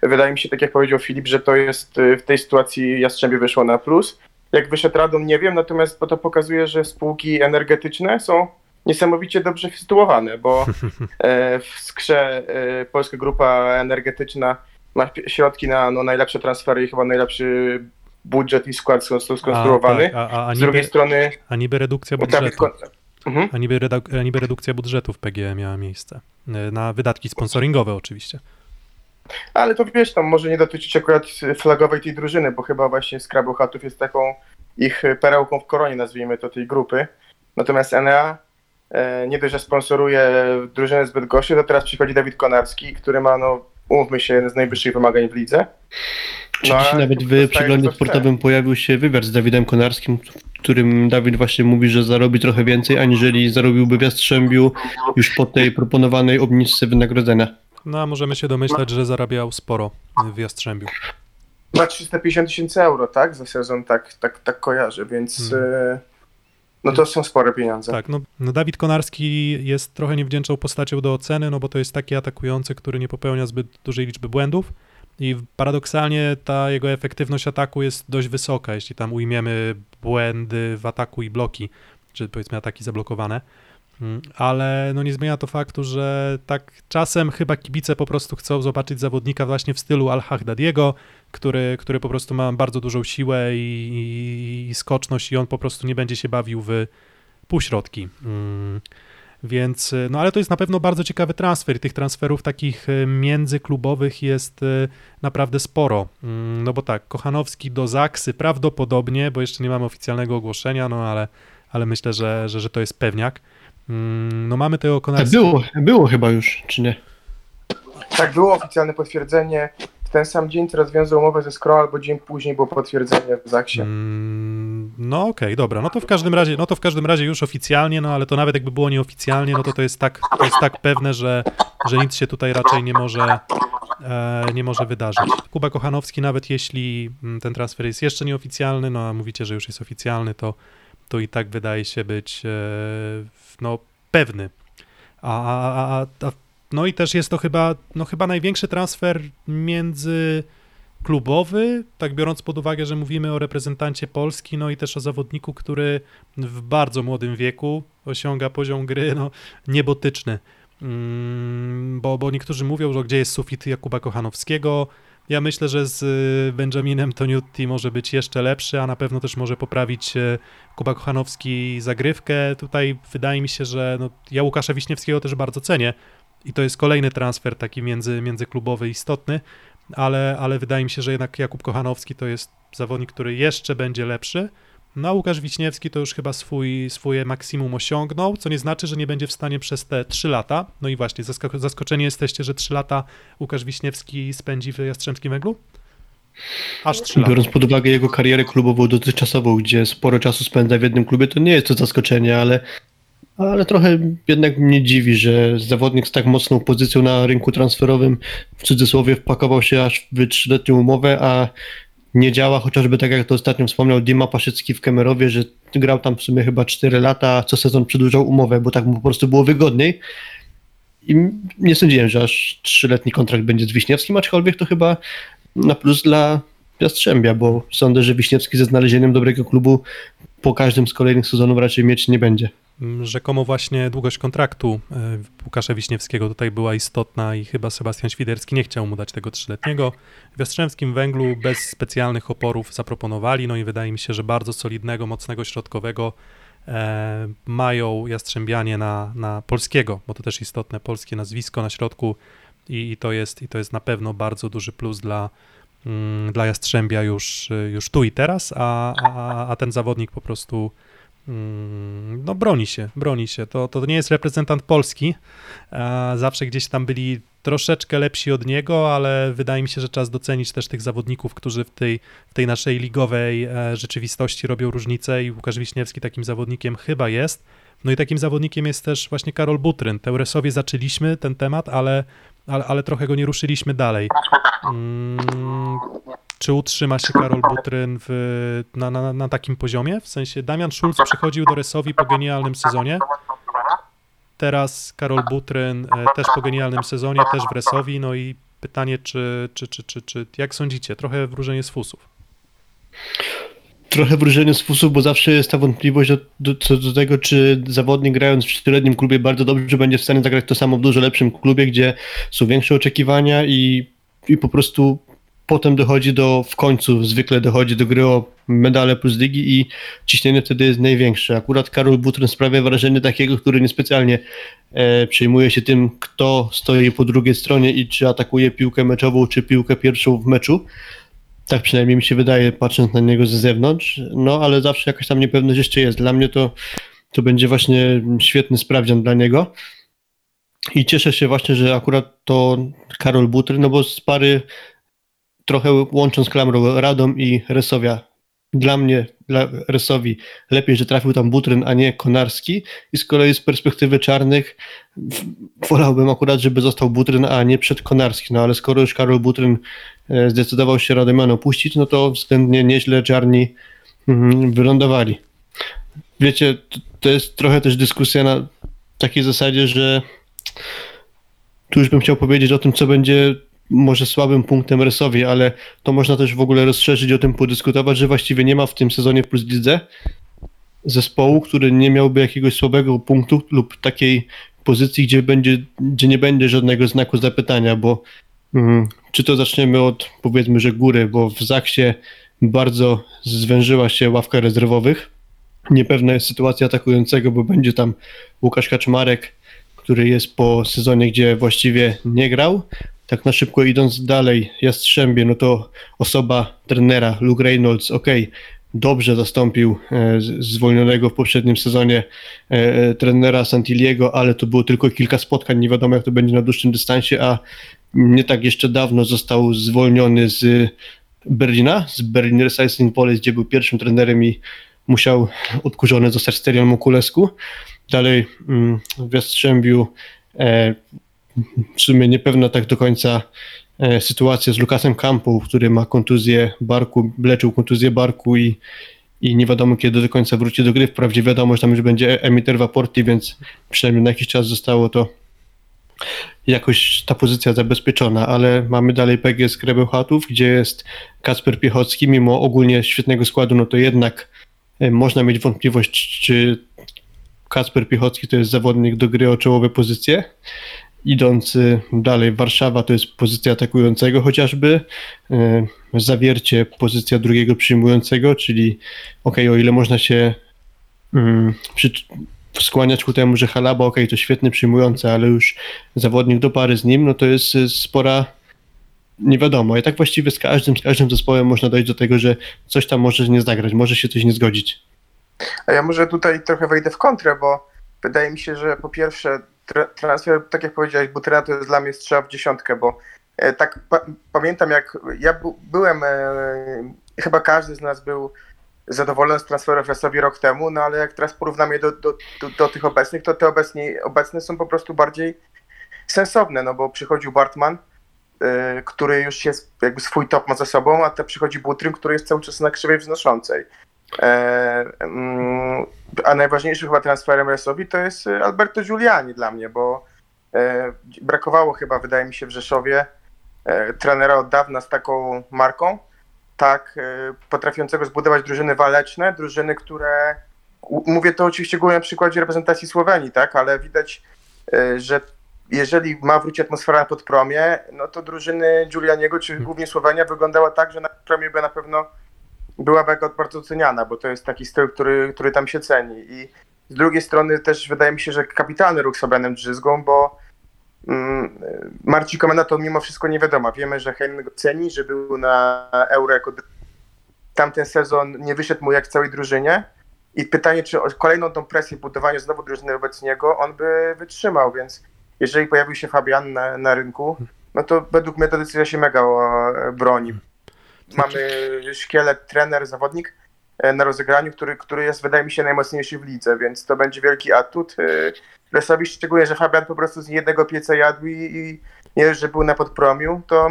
wydaje mi się, tak jak powiedział Filip, że to jest e, w tej sytuacji Jastrzębie wyszło na plus. Jak wyszedł Radom, nie wiem, natomiast to pokazuje, że spółki energetyczne są niesamowicie dobrze sytuowane, bo w Skrze Polska Grupa Energetyczna ma środki na no, najlepsze transfery i chyba najlepszy budżet i skład skonstruowany. A, tak, a, a, Z drugiej strony a niby redukcja budżetu. Mhm. A niby, a niby redukcja budżetu w PGE miała miejsce. E, Na wydatki sponsoringowe oczywiście. Ale to wiesz, tam może nie dotyczyć akurat flagowej tej drużyny, bo chyba właśnie Scrabble Hatów jest taką ich perełką w koronie, nazwijmy to, tej grupy. Natomiast Enea e, nie dość, że sponsoruje drużynę zbyt goszy, to teraz przychodzi Dawid Konarski, który ma, no, umówmy się, jeden z najwyższych wymagań w lidze. Czy No, dzisiaj a nawet w przeglądzie sportowym pojawił się wywiad z Dawidem Konarskim, w którym Dawid właśnie mówi, że zarobi trochę więcej, aniżeli zarobiłby w Jastrzębiu już po tej proponowanej obniżce wynagrodzenia. No a możemy się domyślać, że zarabiał sporo w Jastrzębiu. Ma 350 tysięcy euro, tak? Za sezon, tak, tak, tak kojarzę, więc Hmm. No to są spore pieniądze. Tak, no, no Dawid Konarski jest trochę niewdzięczną postacią do oceny, no bo to jest taki atakujący, który nie popełnia zbyt dużej liczby błędów i paradoksalnie ta jego efektywność ataku jest dość wysoka, jeśli tam ujmiemy błędy w ataku i bloki, czy powiedzmy ataki zablokowane. Mm, Ale no nie zmienia to faktu, że tak czasem chyba kibice po prostu chcą zobaczyć zawodnika właśnie w stylu Al-Haddadiego, który, który po prostu ma bardzo dużą siłę i, i, i skoczność i on po prostu nie będzie się bawił w półśrodki. Mm, Więc, no ale to jest na pewno bardzo ciekawy transfer. Tych transferów takich y, międzyklubowych jest y, naprawdę sporo. Mm, No bo tak, Kochanowski do Zaksy prawdopodobnie, bo jeszcze nie mamy oficjalnego ogłoszenia, no ale, ale myślę, że, że, że to jest pewniak. Mm, No mamy tego Tak Konarskiego. było, było chyba już, czy nie? Tak, było oficjalne potwierdzenie. W ten sam dzień teraz wiązał umowę ze Skro, albo dzień później było potwierdzenie w Zaksie. Mm, No okej, dobra, no to w każdym razie, no to w każdym razie już oficjalnie, no ale to nawet jakby było nieoficjalnie, no to to jest tak, to jest tak pewne, że, że nic się tutaj raczej nie może, e, nie może wydarzyć. Kuba Kochanowski, nawet jeśli mm, ten transfer jest jeszcze nieoficjalny, no a mówicie, że już jest oficjalny, to, to i tak wydaje się być e, no, pewny. A, a, a, no i też jest to chyba, no chyba największy transfer między klubowy, tak biorąc pod uwagę, że mówimy o reprezentancie Polski, no i też o zawodniku, który w bardzo młodym wieku osiąga poziom gry no, niebotyczny. Mm, bo, bo niektórzy mówią, że gdzie jest sufit Jakuba Kochanowskiego. Ja myślę, że z y, Benjaminem Toniutti może być jeszcze lepszy, a na pewno też może poprawić e, Kuba Kochanowski zagrywkę. Tutaj wydaje mi się, że no, ja Łukasza Wiśniewskiego też bardzo cenię i to jest kolejny transfer taki między, międzyklubowy istotny, ale, ale wydaje mi się, że jednak Jakub Kochanowski to jest zawodnik, który jeszcze będzie lepszy. No Łukasz Wiśniewski to już chyba swój, swoje maksimum osiągnął, co nie znaczy, że nie będzie w stanie przez te 3 lata. No i właśnie, zasko- zaskoczeni jesteście, że 3 lata Łukasz Wiśniewski spędzi w Jastrzębskim Węglu? Aż 3 lata. Biorąc pod uwagę jego karierę klubową dotychczasową, gdzie sporo czasu spędza w jednym klubie, to nie jest to zaskoczenie, ale Ale trochę jednak mnie dziwi, że zawodnik z tak mocną pozycją na rynku transferowym w cudzysłowie wpakował się aż w trzyletnią umowę, a nie działa, chociażby tak jak to ostatnio wspomniał Dima Paszycki w Kemerowie, że grał tam w sumie chyba 4 lata, co sezon przedłużał umowę, bo tak mu po prostu było wygodniej. I nie sądziłem, że aż trzyletni kontrakt będzie z Wiśniewskim, aczkolwiek to chyba na plus dla Jastrzębia, bo sądzę, że Wiśniewski ze znalezieniem dobrego klubu po każdym z kolejnych sezonów raczej mieć nie będzie. Mm, rzekomo właśnie długość kontraktu e, Łukasza Wiśniewskiego tutaj była istotna i chyba Sebastian Świderski nie chciał mu dać tego trzyletniego. W Jastrzębskim Węglu bez specjalnych oporów zaproponowali, no i wydaje mi się, że bardzo solidnego, mocnego środkowego e, mają Jastrzębianie na, na polskiego, bo to też istotne, polskie nazwisko na środku i, i, to, jest, i to jest na pewno bardzo duży plus dla, mm, dla Jastrzębia już, już tu i teraz, a, a, a ten zawodnik po prostu no broni się, broni się. To, to nie jest reprezentant Polski. Zawsze gdzieś tam byli troszeczkę lepsi od niego, ale wydaje mi się, że czas docenić też tych zawodników, którzy w tej, w tej naszej ligowej e, rzeczywistości robią różnicę i Łukasz Wiśniewski takim zawodnikiem chyba jest. No i takim zawodnikiem jest też właśnie Karol Butryn. Teuresowie zaczęliśmy ten temat, ale, ale, ale trochę go nie ruszyliśmy dalej. Czy utrzyma się Karol Butryn w, na, na, na takim poziomie? W sensie Damian Schulz przychodził do Resowi po genialnym sezonie. Teraz Karol Butryn e, też po genialnym sezonie, też w Resowi. No i pytanie, czy, czy, czy, czy, czy jak sądzicie? Trochę wróżenie z fusów. Trochę wróżenie z fusów, bo zawsze jest ta wątpliwość do, co do tego, czy zawodnik grając w czteroletnim klubie bardzo dobrze będzie w stanie zagrać to samo w dużo lepszym klubie, gdzie są większe oczekiwania i, i po prostu potem dochodzi do, w końcu zwykle dochodzi do gry o medale plus ligi i ciśnienie wtedy jest największe. Akurat Karol Butryn sprawia wrażenie takiego, który niespecjalnie e, przejmuje się tym, kto stoi po drugiej stronie i czy atakuje piłkę meczową, czy piłkę pierwszą w meczu. Tak przynajmniej mi się wydaje, patrząc na niego ze zewnątrz. No, ale zawsze jakaś tam niepewność jeszcze jest. Dla mnie to, to będzie właśnie świetny sprawdzian dla niego. I cieszę się właśnie, że akurat to Karol Butry, no bo z pary trochę łącząc klamrą Radom i Resowia. Dla mnie, dla Resowi, lepiej, że trafił tam Butryn, a nie Konarski. I z kolei z perspektywy czarnych wolałbym akurat, żeby został Butryn, a nie przed Konarski. No ale skoro już Karol Butryn e, zdecydował się Radomian opuścić, no to względnie nieźle czarni mm, wylądowali. Wiecie, to jest trochę też dyskusja na takiej zasadzie, że tu już bym chciał powiedzieć o tym, co będzie może słabym punktem Resowi, ale to można też w ogóle rozszerzyć o tym, podyskutować, że właściwie nie ma w tym sezonie plus lidze zespołu, który nie miałby jakiegoś słabego punktu lub takiej pozycji, gdzie, będzie, gdzie nie będzie żadnego znaku zapytania, bo mm, czy to zaczniemy od powiedzmy, że góry, bo w Zaksie bardzo zwężyła się ławka rezerwowych. Niepewna jest sytuacja atakującego, bo będzie tam Łukasz Kaczmarek, który jest po sezonie, gdzie właściwie nie grał, tak na szybko idąc dalej, Jastrzębie, no to osoba trenera Luke Reynolds, ok, dobrze zastąpił e, zwolnionego w poprzednim sezonie e, e, trenera Santiliego, ale to było tylko kilka spotkań, nie wiadomo jak to będzie na dłuższym dystansie, a nie tak jeszcze dawno został zwolniony z Berlina, z Berlin Recycling Police, gdzie był pierwszym trenerem i musiał odkurzony zostać Sterion Mokulesku. Dalej mm, w Jastrzębiu w sumie niepewna tak do końca e, sytuacja z Lukasem Campą, który ma kontuzję barku, leczył kontuzję barku i, i nie wiadomo kiedy do końca wróci do gry. Wprawdzie wiadomo, że tam już będzie emiter Waporti, więc przynajmniej na jakiś czas zostało to jakoś ta pozycja zabezpieczona, ale mamy dalej PGS Krebełchatów, gdzie jest Kasper Piechocki, mimo ogólnie świetnego składu, no to jednak e, można mieć wątpliwość, czy Kasper Piechocki to jest zawodnik do gry o czołowe pozycje idąc dalej, Warszawa to jest pozycja atakującego chociażby, e, zawiercie pozycja drugiego przyjmującego, czyli ok, o ile można się um, przy, skłaniać ku temu, że Halaba ok, to świetny przyjmujący, ale już zawodnik do pary z nim, no to jest spora nie wiadomo. I tak właściwie z każdym, z każdym zespołem można dojść do tego, że coś tam może nie zagrać, może się coś nie zgodzić. A ja może tutaj trochę wejdę w kontrę, bo wydaje mi się, że po pierwsze transfer, tak jak powiedziałeś, Butyra to jest dla mnie strzał w dziesiątkę, bo e, tak pa pamiętam jak ja byłem, e, chyba każdy z nas był zadowolony z transferów Resowi rok temu, no ale jak teraz porównamy je do, do, do, do tych obecnych, to te obecnie, obecne są po prostu bardziej sensowne, no bo przychodził Bartman, y, który już jest jakby swój top ma za sobą, a te przychodzi Butrym, który jest cały czas na krzywej wznoszącej. E, mm, a najważniejszym chyba transferem Resowi to jest Alberto Giuliani dla mnie, bo e, brakowało chyba, wydaje mi się, w Rzeszowie e, trenera od dawna z taką marką, tak e, potrafiącego zbudować drużyny waleczne, drużyny, które mówię to oczywiście głównie na przykładzie reprezentacji Słowenii, tak, ale widać, e, że jeżeli ma wrócić atmosfera na podpromie, no to drużyny Giulianiego, czy głównie Słowenia wyglądała tak, że na podpromie by na pewno byłaby bardzo doceniana, bo to jest taki styl, który, który tam się ceni. I z drugiej strony też wydaje mi się, że kapitalny ruch z Fabianem Drzyzgą, bo mm, Komenda to mimo wszystko nie wiadomo. Wiemy, że Heinlein go ceni, że był na Euro jako tamten sezon nie wyszedł mu jak całej drużynie. I pytanie, czy kolejną tą presję budowania znowu drużyny wobec niego on by wytrzymał, więc jeżeli pojawił się Fabian na, na rynku, no to według mnie ta decyzja się mega e, broni. Mamy szkielet, trener, zawodnik e, na rozegraniu, który, który jest, wydaje mi się, najmocniejszy w lidze, więc to będzie wielki atut. e, Lesowi, szczególnie, że Fabian po prostu z jednego pieca jadł i, i nie że był na podpromiu, to,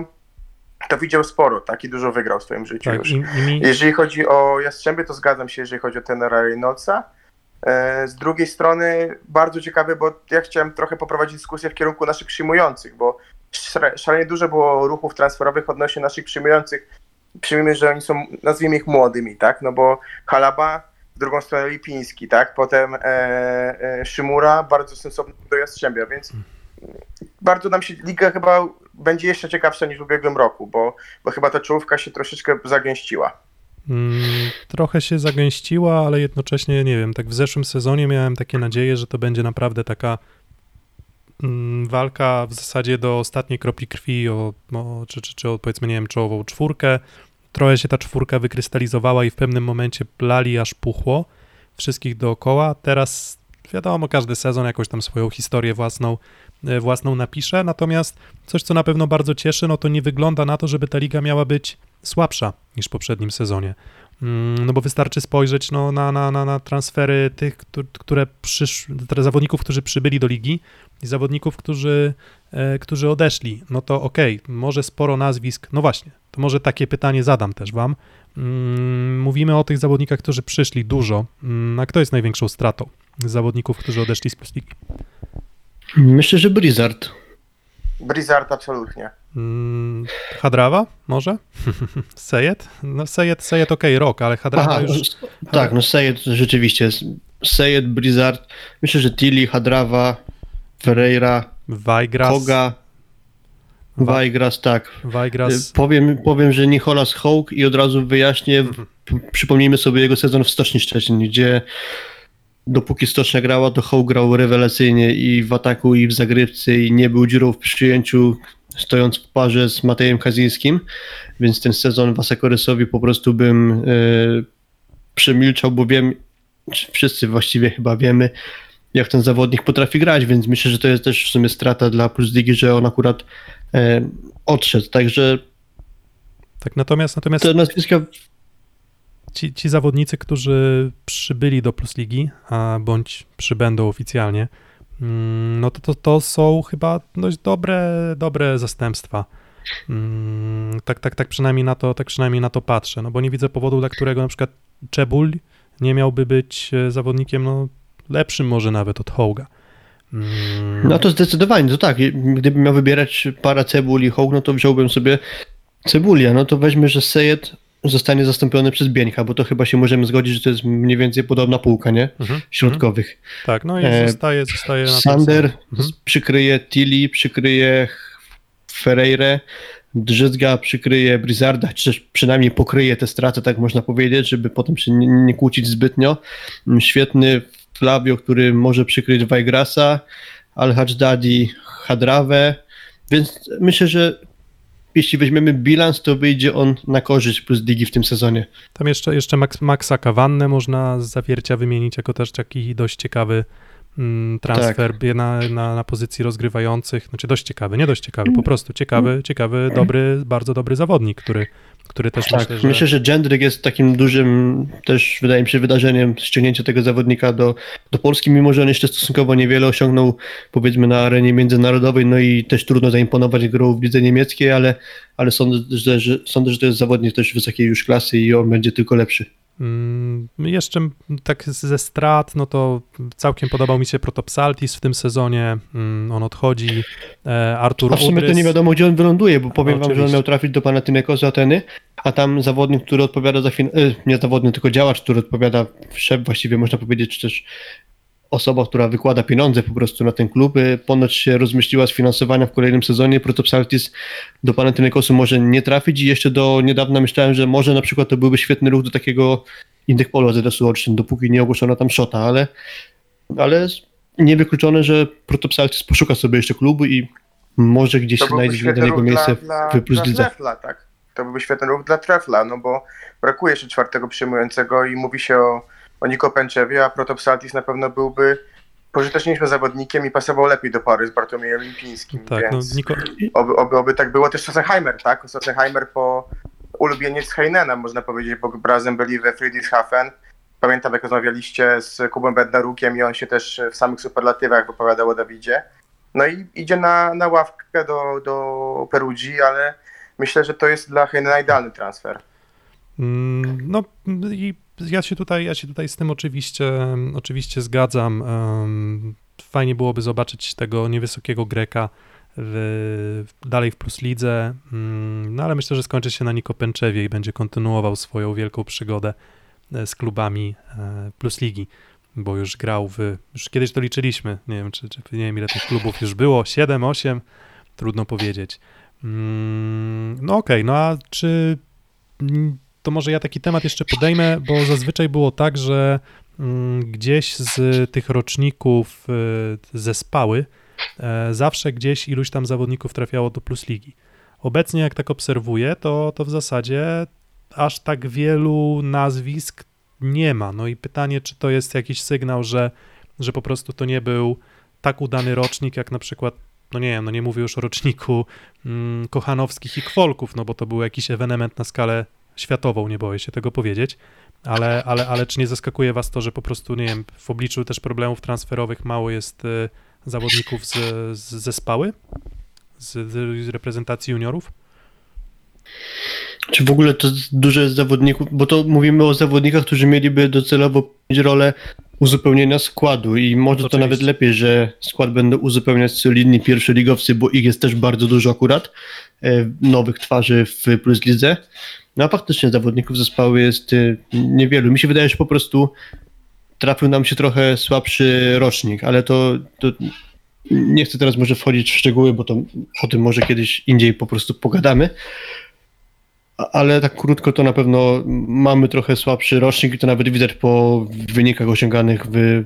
to widział sporo, tak, i dużo wygrał w swoim życiu Tak, już. i, i Jeżeli chodzi o Jastrzębie, to zgadzam się, jeżeli chodzi o tenera Reynoldsa. E, Z drugiej strony bardzo ciekawy, bo ja chciałem trochę poprowadzić dyskusję w kierunku naszych przyjmujących, bo szalenie dużo było ruchów transferowych odnośnie naszych przyjmujących. Przyjmijmy, że oni są, nazwijmy ich młodymi, tak? No bo Halaba, w drugą stronę Lipiński, tak? Potem e, e, Szymura, bardzo sensowny do Jastrzębia, więc bardzo nam się liga chyba będzie jeszcze ciekawsza niż w ubiegłym roku, bo, bo chyba ta czołówka się troszeczkę zagęściła. Mm, trochę się zagęściła, ale jednocześnie, nie wiem, tak w zeszłym sezonie miałem takie nadzieje, że to będzie naprawdę taka walka w zasadzie do ostatniej kropli krwi, o, o, czy, czy, czy powiedzmy, nie wiem, czołową czwórkę. Trochę się ta czwórka wykrystalizowała i w pewnym momencie plali aż puchło wszystkich dookoła. Teraz wiadomo, każdy sezon jakąś tam swoją historię własną, e, własną napisze, natomiast coś, co na pewno bardzo cieszy, no to nie wygląda na to, żeby ta liga miała być słabsza niż w poprzednim sezonie. Mm, No bo wystarczy spojrzeć no, na, na, na, na transfery tych, któ- które przysz... zawodników, którzy przybyli do ligi i zawodników, którzy, e, którzy odeszli. No to okej, może sporo nazwisk. No właśnie, to może takie pytanie zadam też wam. Mm, Mówimy o tych zawodnikach, którzy przyszli dużo. Mm, A kto jest największą stratą z zawodników, którzy odeszli z Plus Ligi? Myślę, że Blizzard. Blizzard absolutnie. Mm, Hadrawa może? Sejed? No Sejed, Sejed okej, rok, ale Hadrawa Aha, już... no, tak, no Sejed rzeczywiście. Sejed, Blizzard. Myślę, że Tilly, Hadrawa, Ferreira, Wajgras, Koga, Wajgras, tak. Wajgras, Powiem, powiem, że Nicholas Hołk i od razu wyjaśnię, Mhm. przypomnijmy sobie jego sezon w Stoczni Szczecin, gdzie dopóki Stocznia grała, to Hołk grał rewelacyjnie i w ataku, i w zagrywce, i nie był dziurą w przyjęciu, stojąc w parze z Matejem Kazińskim, więc ten sezon Wasekorysowi po prostu bym e, przemilczał, bo wiem, wszyscy właściwie chyba wiemy, jak ten zawodnik potrafi grać, więc myślę, że to jest też w sumie strata dla Plus Ligi, że on akurat e, odszedł, także tak natomiast, natomiast te nazwiska ci, ci zawodnicy, którzy przybyli do Plus Ligi, a bądź przybędą oficjalnie, no to, to, to są chyba dość dobre, dobre zastępstwa. Mm, Tak, tak, tak przynajmniej na to, tak przynajmniej na to patrzę, no bo nie widzę powodu, dla którego na przykład Czebul nie miałby być e, zawodnikiem, no lepszym może nawet od Hołga. Mm, No to zdecydowanie, to tak. Gdybym miał wybierać para cebuli i hołk, no to wziąłbym sobie cebulia. No to weźmy, że Sejed zostanie zastąpiony przez Bieńka, bo to chyba się możemy zgodzić, że to jest mniej więcej podobna półka, nie? mhm, mhm. Środkowych. Tak, no i E, zostaje, zostaje na Sander. Mhm. przykryje Tilly, przykryje Ferreirę, Drzyzga przykryje Blizzarda, czy też przynajmniej pokryje te straty, tak można powiedzieć, żeby potem się nie, nie kłócić zbytnio. Świetny Flavio, który może przykryć Wajgrasa, Al-Hajdadi, Hadrawę, więc myślę, że jeśli weźmiemy bilans, to wyjdzie on na korzyść plus ligi w tym sezonie. Tam jeszcze, jeszcze Max, Maxa Kawannę można z zawiercia wymienić jako też taki dość ciekawy, mm, transfer tak. na, na, na pozycji rozgrywających, znaczy dość ciekawy, nie dość ciekawy, po prostu ciekawy, ciekawy, dobry, bardzo dobry zawodnik, który który też tak, myślę, że... Myślę, że Jędryk jest takim dużym też, wydaje mi się, wydarzeniem ściągnięcia tego zawodnika do, do Polski, mimo że on jeszcze stosunkowo niewiele osiągnął, powiedzmy, na arenie międzynarodowej, no i też trudno zaimponować grą w lidze niemieckiej, ale, ale sądzę, że, że, sądzę, że to jest zawodnik też wysokiej już klasy i on będzie tylko lepszy. Mm, jeszcze tak ze strat, no to całkiem podobał mi się Protopsaltis w tym sezonie. Mm, on odchodzi. E, Artur A w sumie Udrys. to nie wiadomo, gdzie on wyląduje, bo powiem wam, że on miał trafić do Panathinaikosu Ateny, a tam zawodnik, który odpowiada za fin- e, nie zawodnik, tylko działacz, który odpowiada, szef właściwie można powiedzieć, czy też osoba, która wykłada pieniądze po prostu na ten klub, y, ponoć się rozmyśliła z finansowania w kolejnym sezonie. Protopsaltis do Panathinaikosu może nie trafić i jeszcze do niedawna myślałem, że może na przykład to byłby świetny ruch do takiego Indykpolu AZS-u Olsztyn, dopóki nie ogłoszono tam szota, ale, ale niewykluczone, że Protopsaltis poszuka sobie jeszcze klubu i może gdzieś znajdzie dla niego miejsce dla, w Plus dla Trefla, tak. To byłby świetny ruch dla Trefla, no bo brakuje jeszcze czwartego przyjmującego i mówi się o o Niko Pęczewie, a Protopsaltis na pewno byłby pożyteczniejszym zawodnikiem i pasował lepiej do pary z Bartłomiejem Lipińskim, tak, więc no, Niko... oby, oby, oby tak było. Też Sossenheimer, tak? Sossenheimer po ulubieniec Heinena, można powiedzieć, bo razem byli we Friedrichshafen. Pamiętam, jak rozmawialiście z Kubem Bednarukiem i on się też w samych superlatywach wypowiadał o Dawidzie. No i idzie na, na ławkę do, do Perugii, ale myślę, że to jest dla Heinena idealny transfer. Mm, no i ja się tutaj, ja się tutaj z tym oczywiście, oczywiście zgadzam. Fajnie byłoby zobaczyć tego niewysokiego Greka w, dalej w Plus Lidze, mm, no ale myślę, że skończy się na Niko Pęczewie i będzie kontynuował swoją wielką przygodę e, z klubami e, Plus Ligi, bo już grał w, już kiedyś to liczyliśmy, nie wiem, czy, czy nie wiem ile tych klubów już było, 7, 8, trudno powiedzieć. Mm, no okej, okay, no a czy to może ja taki temat jeszcze podejmę, bo zazwyczaj było tak, że mm, gdzieś z tych roczników e, zespały e, zawsze gdzieś iluś tam zawodników trafiało do Plus Ligi. Obecnie jak tak obserwuję, to, to w zasadzie aż tak wielu nazwisk nie ma. No i pytanie, czy to jest jakiś sygnał, że, że po prostu to nie był tak udany rocznik, jak na przykład, no nie wiem, no nie mówię już o roczniku mm, Kochanowskich i Kwolków, no bo to był jakiś ewenement na skalę światową, nie boję się tego powiedzieć, ale, ale, ale czy nie zaskakuje was to, że po prostu, nie wiem, w obliczu też problemów transferowych mało jest y, zawodników z, z zespały, z, z reprezentacji juniorów? Czy w ogóle to dużo jest zawodników, bo to mówimy o zawodnikach, którzy mieliby docelowo mieć rolę uzupełnienia składu i może Oczywiście. to nawet lepiej, że skład będą uzupełniać solidni pierwszoligowcy, bo ich jest też bardzo dużo akurat, e, nowych twarzy w Plus Lidze. No a faktycznie zawodników zespołu jest y, niewielu. Mi się wydaje, że po prostu trafił nam się trochę słabszy rocznik, ale to, to nie chcę teraz może wchodzić w szczegóły, bo to o tym może kiedyś indziej po prostu pogadamy. Ale tak krótko to na pewno mamy trochę słabszy rocznik i to nawet widać po wynikach osiąganych w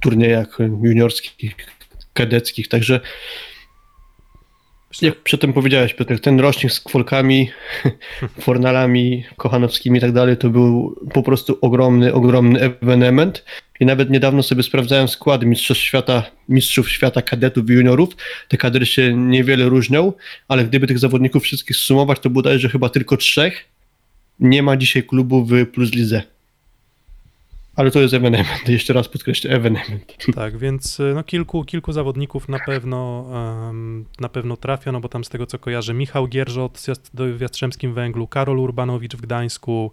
turniejach juniorskich, kadeckich. Także jak przedtem powiedziałeś, Piotr, ten rocznik z kwolkami, fornalami, kochanowskimi i tak dalej, to był po prostu ogromny, ogromny ewenement. I nawet niedawno sobie sprawdzałem skład mistrzów świata, mistrzów świata kadetów i juniorów. Te kadry się niewiele różnią, ale gdyby tych zawodników wszystkich sumować, to bodajże chyba tylko trzech. Nie ma dzisiaj klubu w Plus Lidze. Ale to jest evenement, jeszcze raz podkreślę, evenement. Tak, więc y, no, kilku, kilku zawodników na pewno, um, na pewno trafia, no bo tam z tego co kojarzę, Michał Gierżot w Jastrzębskim Węglu, Karol Urbanowicz w Gdańsku,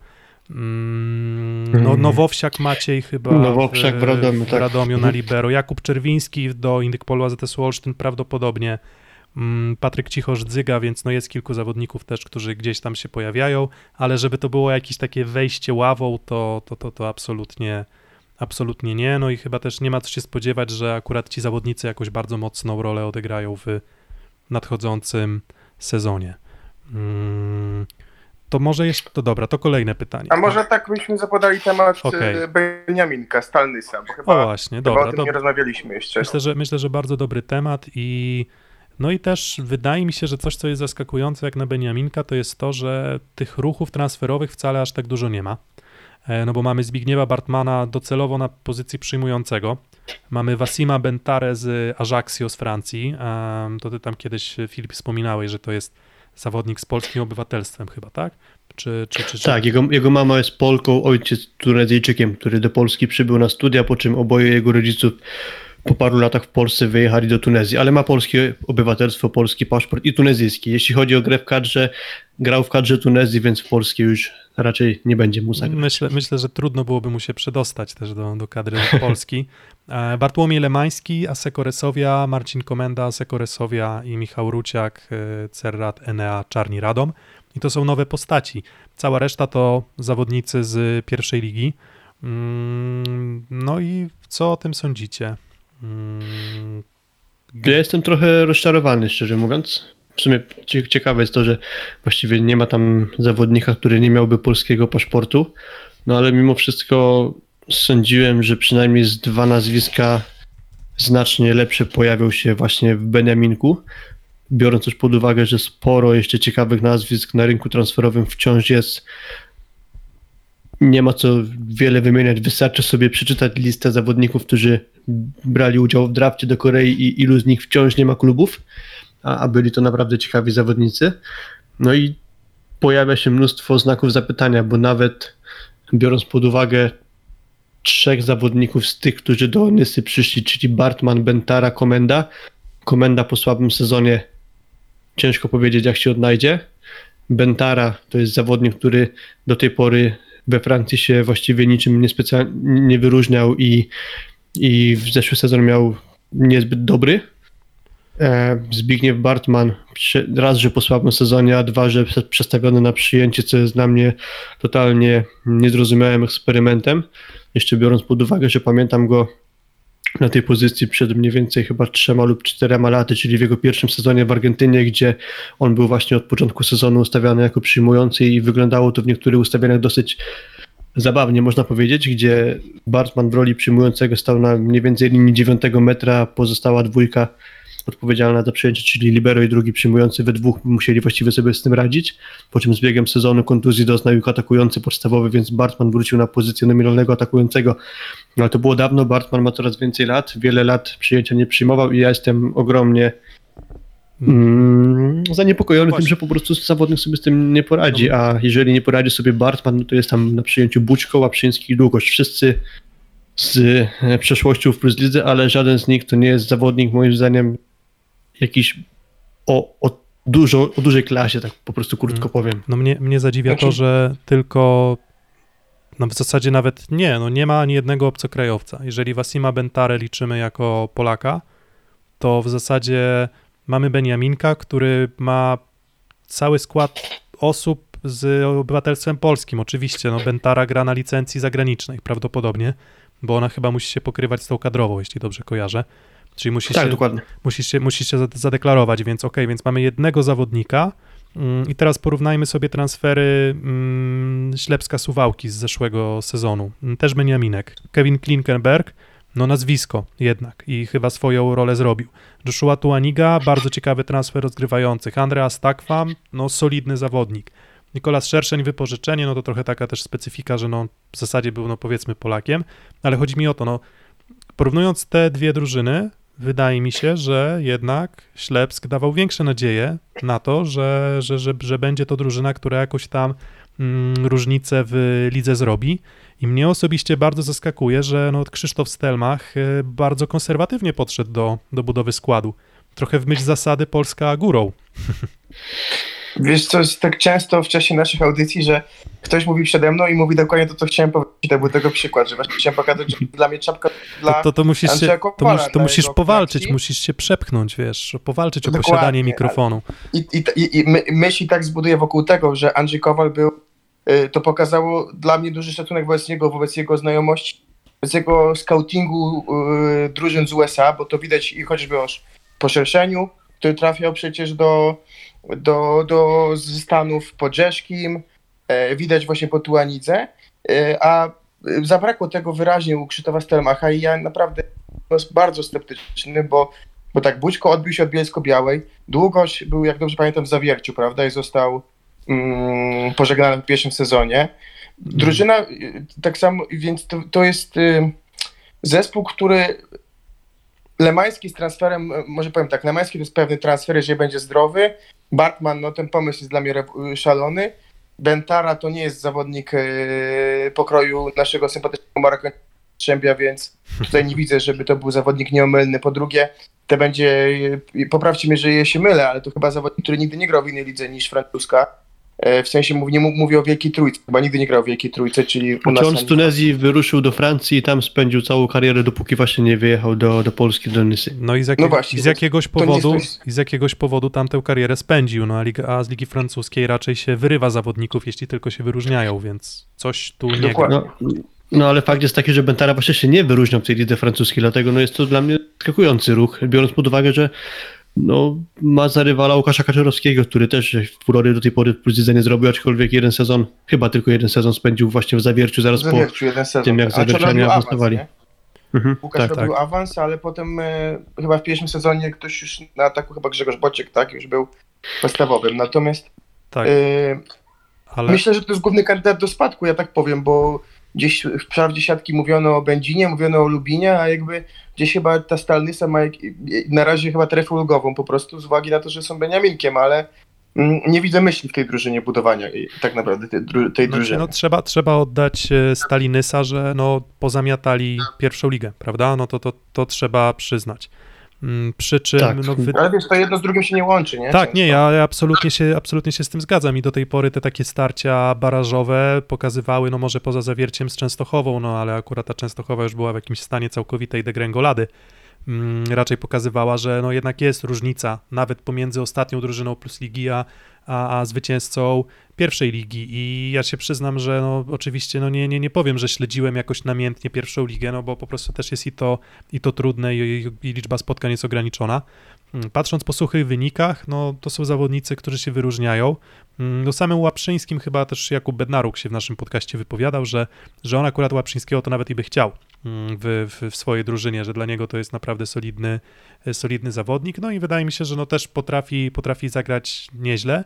mm, no, mhm. Nowowsiak Maciej chyba Nowowsiak w, w Radomiu, w tak. Radomiu na Libero, Jakub Czerwiński do Indykpolu AZS Olsztyn prawdopodobnie, Mm, Patryk Cichosz-Dzyga, więc no jest kilku zawodników też, którzy gdzieś tam się pojawiają, ale żeby to było jakieś takie wejście ławą, to, to, to, to absolutnie, absolutnie nie. No i chyba też nie ma co się spodziewać, że akurat ci zawodnicy jakoś bardzo mocną rolę odegrają w nadchodzącym sezonie. Mm, to może jeszcze, to dobra, to kolejne pytanie. A może tak byśmy zapodali temat okay. Beniaminka, Stalnysa, bo chyba, o właśnie, dobra, chyba o tym to, nie rozmawialiśmy jeszcze. Myślę że, myślę, że bardzo dobry temat i no i też wydaje mi się, że coś, co jest zaskakujące jak na Beniaminka, to jest to, że tych ruchów transferowych wcale aż tak dużo nie ma. E, no bo mamy Zbigniewa Bartmana docelowo na pozycji przyjmującego. Mamy Wasima Bentare z Ajaccio z Francji. To ty tam kiedyś, Filip, wspominałeś, że to jest zawodnik z polskim obywatelstwem chyba, tak? Czy, czy, czy... Tak, jego, jego mama jest Polką, ojciec Tunezyjczykiem, który do Polski przybył na studia, po czym oboje jego rodziców po paru latach w Polsce wyjechali do Tunezji, ale ma polskie obywatelstwo, polski paszport i tunezyjski. Jeśli chodzi o grę w kadrze, grał w kadrze Tunezji, więc w Polskie już raczej nie będzie mu zagrać. Myślę, myślę, że trudno byłoby mu się przedostać też do, do kadry Polski. E, Bartłomiej Lemański, Asekoresowia, Marcin Komenda, Asekoresowia i Michał Ruciak, e, Cerrat, Enea, Czarni Radom. I to są nowe postaci. Cała reszta to zawodnicy z pierwszej ligi. Mm, no i co o tym sądzicie? Mm. Ja jestem trochę rozczarowany, szczerze mówiąc. W sumie ciekawe jest to, że właściwie nie ma tam zawodnika, który nie miałby polskiego paszportu, no ale mimo wszystko sądziłem, że przynajmniej z dwa nazwiska znacznie lepsze pojawią się właśnie w Beniaminku, biorąc też pod uwagę, że sporo jeszcze ciekawych nazwisk na rynku transferowym wciąż jest nie ma co wiele wymieniać, wystarczy sobie przeczytać listę zawodników, którzy brali udział w drafcie do Korei i ilu z nich wciąż nie ma klubów, a, a byli to naprawdę ciekawi zawodnicy. No i pojawia się mnóstwo znaków zapytania, bo nawet biorąc pod uwagę trzech zawodników z tych, którzy do Nysy przyszli, czyli Bartman, Bentara, Komenda. Komenda po słabym sezonie ciężko powiedzieć, jak się odnajdzie. Bentara to jest zawodnik, który do tej pory we Francji się właściwie niczym nie, nie wyróżniał i, i w zeszły sezon miał niezbyt dobry. E, Zbigniew Bartman raz, że po słabym sezonie, a dwa, że przestawiony na przyjęcie, co jest dla mnie totalnie niezrozumiałym eksperymentem. Jeszcze biorąc pod uwagę, że pamiętam go na tej pozycji przed mniej więcej chyba trzema lub czterema laty, czyli w jego pierwszym sezonie w Argentynie, gdzie on był właśnie od początku sezonu ustawiany jako przyjmujący i wyglądało to w niektórych ustawieniach dosyć zabawnie, można powiedzieć, gdzie Bartman w roli przyjmującego stał na mniej więcej linii 9 metra, pozostała dwójka odpowiedzialna za przyjęcie, czyli libero i drugi przyjmujący, we dwóch musieli właściwie sobie z tym radzić, po czym z biegiem sezonu kontuzji doznał ich atakujący podstawowy, więc Bartman wrócił na pozycję nominalnego atakującego, ale to było dawno, Bartman ma coraz więcej lat, wiele lat przyjęcia nie przyjmował i ja jestem ogromnie mm, zaniepokojony tym, że po prostu zawodnik sobie z tym nie poradzi, no a jeżeli nie poradzi sobie Bartman, no to jest tam na przyjęciu Bućko, Łaprzyński i Długość. Wszyscy z e, przeszłością w Plus Lidze, ale żaden z nich to nie jest zawodnik moim zdaniem jakiś o, o, dużo, o dużej klasie, tak po prostu krótko mm. powiem. No mnie, mnie zadziwia znaczy... to, że tylko no w zasadzie nawet nie, no nie ma ani jednego obcokrajowca. Jeżeli Wasima Bentare liczymy jako Polaka, to w zasadzie mamy Beniaminka, który ma cały skład osób z obywatelstwem polskim. Oczywiście, no Bentara gra na licencji zagranicznej prawdopodobnie, bo ona chyba musi się pokrywać z tą kadrową, jeśli dobrze kojarzę. Czyli musisz, tak, się, dokładnie. musisz, się, musisz się zadeklarować, więc ok, więc mamy jednego zawodnika mm, i teraz porównajmy sobie transfery mm, Ślepska-Suwałki z zeszłego sezonu. Mm, też Beniaminek. Kevin Klinkenberg, no nazwisko jednak i chyba swoją rolę zrobił. Joshua Tuaniga, bardzo ciekawy transfer rozgrywających. Andreas Takwa, no solidny zawodnik. Nikolas Szerszeń, wypożyczenie, no to trochę taka też specyfika, że no w zasadzie był no powiedzmy Polakiem, ale chodzi mi o to, no porównując te dwie drużyny, wydaje mi się, że jednak Ślepsk dawał większe nadzieje na to, że, że, że, że będzie to drużyna, która jakoś tam mm, różnicę w lidze zrobi. I mnie osobiście bardzo zaskakuje, że no, Krzysztof Stelmach y, bardzo konserwatywnie podszedł do, do budowy składu. Trochę w myśl zasady Polska górą. Wiesz co, jest tak często w czasie naszych audycji, że ktoś mówi przede mną i mówi dokładnie to, co chciałem powiedzieć. To był tego przykład, że właśnie chciałem pokazać, że dla mnie czapka dla To, to, to musisz, się, to, mus, to musisz powalczyć, musisz się przepchnąć, wiesz, powalczyć dokładnie, o posiadanie mikrofonu. I, i, i, i my, myśl i tak zbuduje wokół tego, że Andrzej Kowal był, y, to pokazało dla mnie duży szacunek wobec niego, wobec jego znajomości, wobec jego scoutingu yy, drużyn z USA, bo to widać i choćby o poszerszeniu, który trafiał przecież do do, do Stanów pod Rzeszkim, e, widać właśnie po Tuanidze, e, a zabrakło tego wyraźnie u Krzysztofa Stelmacha i ja naprawdę jest bardzo sceptyczny, bo, bo tak, Bućko odbił się od Bielsko-Białej, Długość był, jak dobrze pamiętam, w Zawierciu, prawda, i został mm, pożegnany w pierwszym sezonie. Drużyna tak samo, więc to, to jest... Y, zespół, który Lemański z transferem, może powiem tak, Lemański to jest pewny transfer, jeżeli będzie zdrowy. Bartman, no ten pomysł jest dla mnie szalony. Bentara to nie jest zawodnik e, pokroju naszego sympatycznego Maraka Strzębia, więc tutaj nie widzę, żeby to był zawodnik nieomylny. Po drugie, to będzie, e, poprawcie mnie, że się mylę, ale to chyba zawodnik, który nigdy nie grał w innej lidze niż francuska. E, W sensie mów- nie mów- mówię o Wielkiej Trójce, chyba nigdy nie grał w Wielkiej Trójce, czyli u nas on z Tunezji wyruszył do Francji i tam spędził całą karierę, dopóki właśnie nie wyjechał do, do Polski, do Nysy. No i z, jakiego, właśnie, i z jakiegoś powodu, i z jakiegoś powodu tamtę karierę spędził, no a, Liga, a z Ligi Francuskiej raczej się wyrywa zawodników, jeśli tylko się wyróżniają, więc coś tu nie gra. Dokładnie. No, no ale fakt jest taki, że Bentara właśnie się nie wyróżniał w tej lidze francuskiej, dlatego no jest to dla mnie skakujący ruch, biorąc pod uwagę, że no, ma za rywala Łukasza Kaczorowskiego, który też furory do tej pory w Lidze nie zrobił, aczkolwiek jeden sezon, chyba tylko jeden sezon spędził właśnie w Zawierciu zaraz po... Zawierciu jeden sezon. tym, jak Zawiercianie awansowali. Mhm, Łukasz tak, tak. robił awans, ale potem e, chyba w pierwszym sezonie ktoś już na ataku, chyba Grzegorz Bociek, tak, już był podstawowym. Natomiast Tak, e, ale myślę, że to jest główny kandydat do spadku, ja tak powiem, bo gdzieś w prawdzie siatki mówiono o Będzinie, mówiono o Lubinie, a jakby gdzieś chyba ta Stalnysa ma jak, na razie chyba trefę ulgową po prostu z uwagi na to, że są Beniaminkiem, ale mm, nie widzę myśli w tej drużynie budowania tak naprawdę tej, tej Znaczy, drużyny. no, trzeba, trzeba oddać e, Stalinysa, że no, pozamiatali pierwszą ligę, prawda? No to, to, to trzeba przyznać. Mm, Przy czym, Tak. no, wy... Ale wiesz, to jedno z drugim się nie łączy, nie? tak, Często. nie, ja, ja absolutnie, się, absolutnie się z tym zgadzam i do tej pory te takie starcia barażowe pokazywały, no może poza zawierciem z Częstochową, no ale akurat ta Częstochowa już była w jakimś stanie całkowitej degrengolady. Mm, raczej pokazywała, że no jednak jest różnica nawet pomiędzy ostatnią drużyną plus ligi, a, a, zwycięzcą pierwszej ligi i ja się przyznam, że no oczywiście no nie, nie, nie powiem, że śledziłem jakoś namiętnie pierwszą ligę, no bo po prostu też jest i to, i to trudne i, i, liczba spotkań jest ograniczona. Mm, Patrząc po suchych wynikach, no to są zawodnicy, którzy się wyróżniają. Mm, No samym Łaprzyńskim chyba też Jakub Bednaruk się w naszym podcaście wypowiadał, że, że on akurat Łaprzyńskiego to nawet i by chciał w, w, w swojej drużynie, że dla niego to jest naprawdę solidny, e, solidny zawodnik. No i wydaje mi się, że no też potrafi, potrafi zagrać nieźle.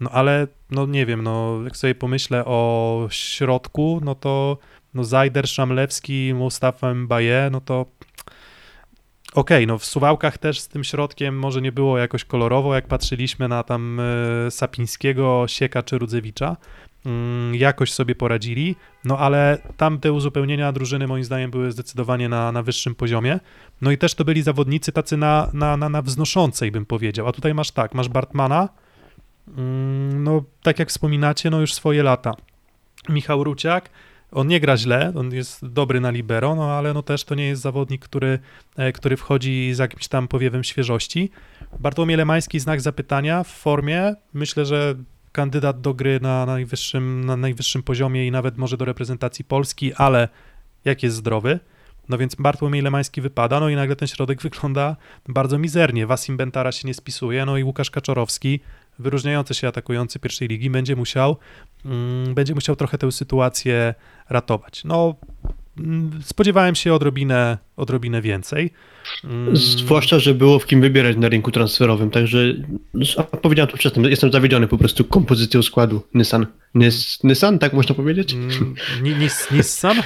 No ale, no nie wiem, no jak sobie pomyślę o środku, no to no Zajder, Szamlewski, Mustafa Mbaye, no to okej, no w Suwałkach też z tym środkiem może nie było jakoś kolorowo, jak patrzyliśmy na tam e, Sapińskiego, Sieka czy Rudzewicza, mm, jakoś sobie poradzili, no ale tam te uzupełnienia drużyny moim zdaniem były zdecydowanie na, na wyższym poziomie, no i też to byli zawodnicy tacy na, na, na, na wznoszącej bym powiedział, a tutaj masz tak, masz Bartmana, Mm, No, tak jak wspominacie, no już swoje lata. Michał Ruciak, on nie gra źle, on jest dobry na libero, no ale no też to nie jest zawodnik, który, e, który wchodzi z jakimś tam powiewem świeżości. Bartłomiej Lemański znak zapytania w formie, myślę, że kandydat do gry na najwyższym, na najwyższym poziomie i nawet może do reprezentacji Polski, ale jak jest zdrowy, no więc Bartłomiej Lemański wypada, no i nagle ten środek wygląda bardzo mizernie. Wasim Bentara się nie spisuje, no i Łukasz Kaczorowski, wyróżniający się atakujący pierwszej ligi, będzie musiał, mm, będzie musiał trochę tę sytuację ratować. No, spodziewałem się odrobinę, odrobinę więcej. Mm, Zwłaszcza, że było w kim wybierać na rynku transferowym, także powiedziałem to przedtem, jestem zawiedziony po prostu kompozycją składu Nissan. Nys, Nissan, tak można powiedzieć? Mm, Ni- Nis, Nissan?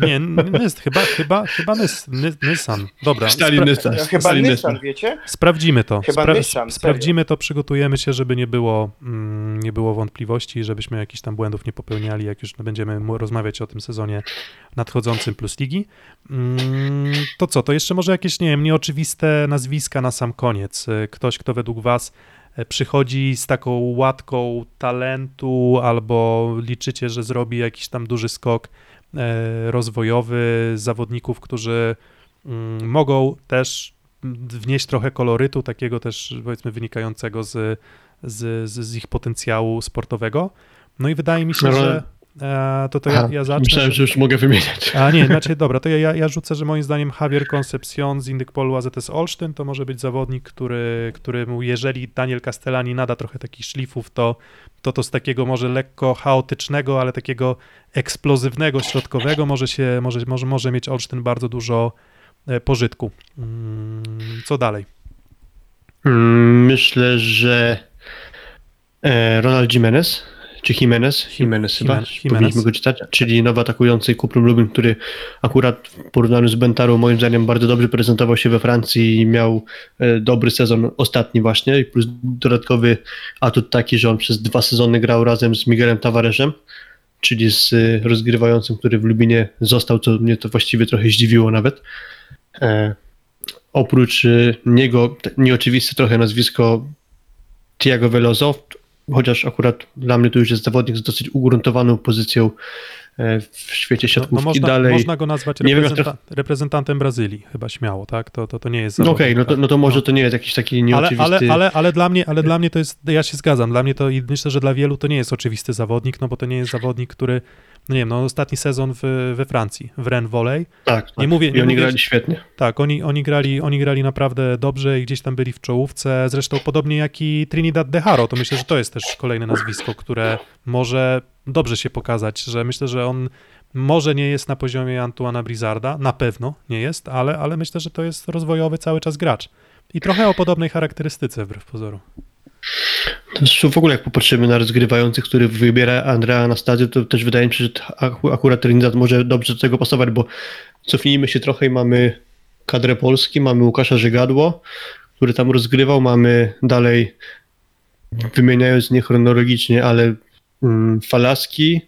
Nie, Nys, chyba, chyba, chyba Nys, Nys, Nissan. Dobra, Stali spra- Nissan. Ja chyba Stali Nissan, wiecie? sprawdzimy to. Chyba Nissan, serio. sprawdzimy to, przygotujemy się, żeby nie było, mm, nie było wątpliwości, żebyśmy jakichś tam błędów nie popełniali, jak już będziemy rozmawiać o tym sezonie nadchodzącym plus ligi. Mm, To co, to jeszcze może jakieś, nie wiem, nieoczywiste nazwiska na sam koniec. Y, Ktoś, kto według was e, przychodzi z taką łatką talentu, albo liczycie, że zrobi jakiś tam duży skok e, rozwojowy zawodników, którzy mm, mogą też wnieść trochę kolorytu, takiego też powiedzmy wynikającego z, z, z, ich potencjału sportowego. No i wydaje mi się, No, że e, to, to ja, Aha, ja zacznę. Myślałem, że już mogę wymieniać. A nie, znaczy dobra, to ja, ja, ja rzucę, że moim zdaniem Javier Concepcion z Indykpolu AZS Olsztyn to może być zawodnik, który, któremu jeżeli Daniel Castellani nada trochę takich szlifów, to, to to z takiego może lekko chaotycznego, ale takiego eksplozywnego, środkowego może się, może, może, może mieć Olsztyn bardzo dużo e, pożytku. Mm, Co dalej? Mm, Myślę, że e, Ronald Jimenez czy Jimenez, Jimenez chyba, Jimenez. powinniśmy go czytać, czyli nowy atakujący Kuprum Lubin, który akurat w porównaniu z Bentarą moim zdaniem bardzo dobrze prezentował się we Francji i miał e, dobry sezon ostatni właśnie, i plus dodatkowy atut taki, że on przez dwa sezony grał razem z Miguelem Tavaresem, czyli z e, rozgrywającym, który w Lubinie został, co mnie to właściwie trochę zdziwiło nawet. E, oprócz niego, te- nieoczywiste trochę nazwisko Tiago Veloso, chociaż akurat dla mnie to już jest zawodnik z dosyć ugruntowaną pozycją e, w świecie No, siatkówki. no można, Dalej, można go nazwać nie wiem, reprezenta- reprezentantem Brazylii, chyba śmiało, tak? To, to, to nie jest no okej, no, to, tak? no to może to nie jest jakiś taki ale, nieoczywisty... ale, ale, ale, dla mnie, ale dla mnie to jest, ja się zgadzam, dla mnie to i myślę, że dla wielu to nie jest oczywisty zawodnik, no bo to nie jest zawodnik, który, no nie wiem, no ostatni sezon w, we Francji, w Rennes Volley, tak, tak. nie mówię- I nie oni mówię- grali świetnie. tak, oni, oni, grali, oni grali naprawdę dobrze i gdzieś tam byli w czołówce, zresztą podobnie jak i Trinidad De Haro, to myślę, że to jest też kolejne nazwisko, które może dobrze się pokazać, że myślę, że on może nie jest na poziomie Antuana Brizarda, na pewno nie jest, ale, ale myślę, że to jest rozwojowy cały czas gracz. I trochę o podobnej charakterystyce wbrew pozoru. Jest w ogóle jak popatrzymy na rozgrywających, który wybiera Andrea Anastazję, to też wydaje mi się, że akurat Trinidad może dobrze do tego pasować, bo cofnijmy się trochę i mamy kadrę Polski, mamy Łukasza Żygadło, który tam rozgrywał, mamy dalej, wymieniając nie chronologicznie, ale mm, Falaski,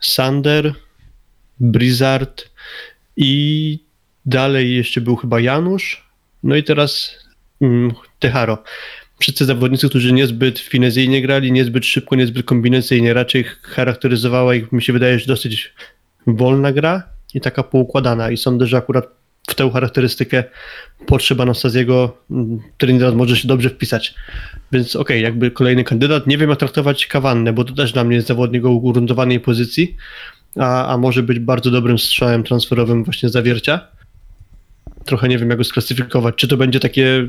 Sander, Blizzard i dalej jeszcze był chyba Janusz, no i teraz mm, Teharo wszyscy zawodnicy, którzy niezbyt finezyjnie grali, niezbyt szybko, niezbyt kombinacyjnie, raczej charakteryzowała ich, mi się wydaje, że dosyć wolna gra i taka poukładana i sądzę, że akurat w tę charakterystykę potrzeba Anastaziego mm, Trinidad może się dobrze wpisać. Więc okej, jakby kolejny kandydat. Nie wiem jak traktować Kawannę, bo to też dla mnie jest zawodnik o ugruntowanej pozycji, a, a może być bardzo dobrym strzałem transferowym właśnie zawiercia. Trochę nie wiem jak go sklasyfikować. Czy to będzie takie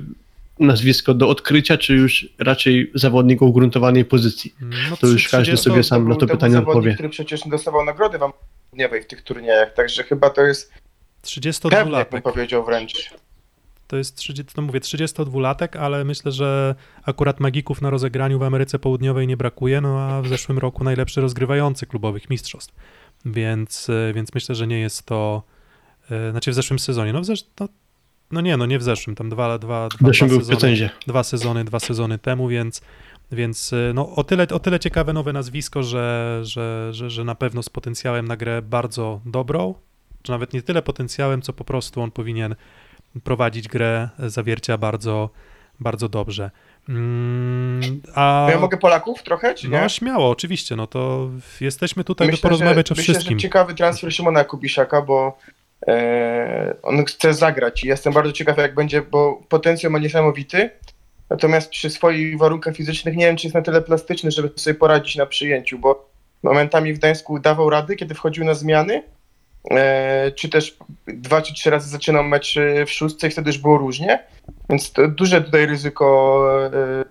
nazwisko do odkrycia, czy już raczej zawodnik o ugruntowanej pozycji? No, To już każdy 30 sobie sam na to pytanie zawodnik, odpowie. który przecież nie dostawał nagrody wam dniowej w tych turniejach, także chyba to jest pewnie, 32-latek. bym powiedział wręcz. To jest 30, no mówię, 32-latek, ale myślę, że akurat magików na rozegraniu w Ameryce Południowej nie brakuje, no a w zeszłym roku najlepszy rozgrywający klubowych mistrzostw. Więc, e, więc myślę, że nie jest to, e, znaczy w zeszłym sezonie, no w zesz, no, no nie, no nie w zeszłym, tam dwa, dwa, W dwa, zeszłym dwa sezony, dwa sezony, dwa sezony temu, więc, więc e, no, o, tyle, o tyle ciekawe nowe nazwisko, że, że, że, że na pewno z potencjałem na grę bardzo dobrą, czy nawet nie tyle potencjałem, co po prostu on powinien prowadzić grę zawiercia bardzo, bardzo dobrze. Mm, a No ja mogę Polaków trochę, czy nie? no śmiało, oczywiście, no to jesteśmy tutaj, by myślę, porozmawiać że, o myślę, wszystkim. że ciekawy transfer Szymona Kubisiaka, bo on chce zagrać i jestem bardzo ciekaw jak będzie, bo potencjał ma niesamowity, natomiast przy swoich warunkach fizycznych nie wiem, czy jest na tyle plastyczny, żeby sobie poradzić na przyjęciu, bo momentami w Gdańsku dawał rady, kiedy wchodził na zmiany, e, czy też dwa czy trzy razy zaczynał mecz e, w szóstce i wtedy już było różnie, więc duże tutaj ryzyko e,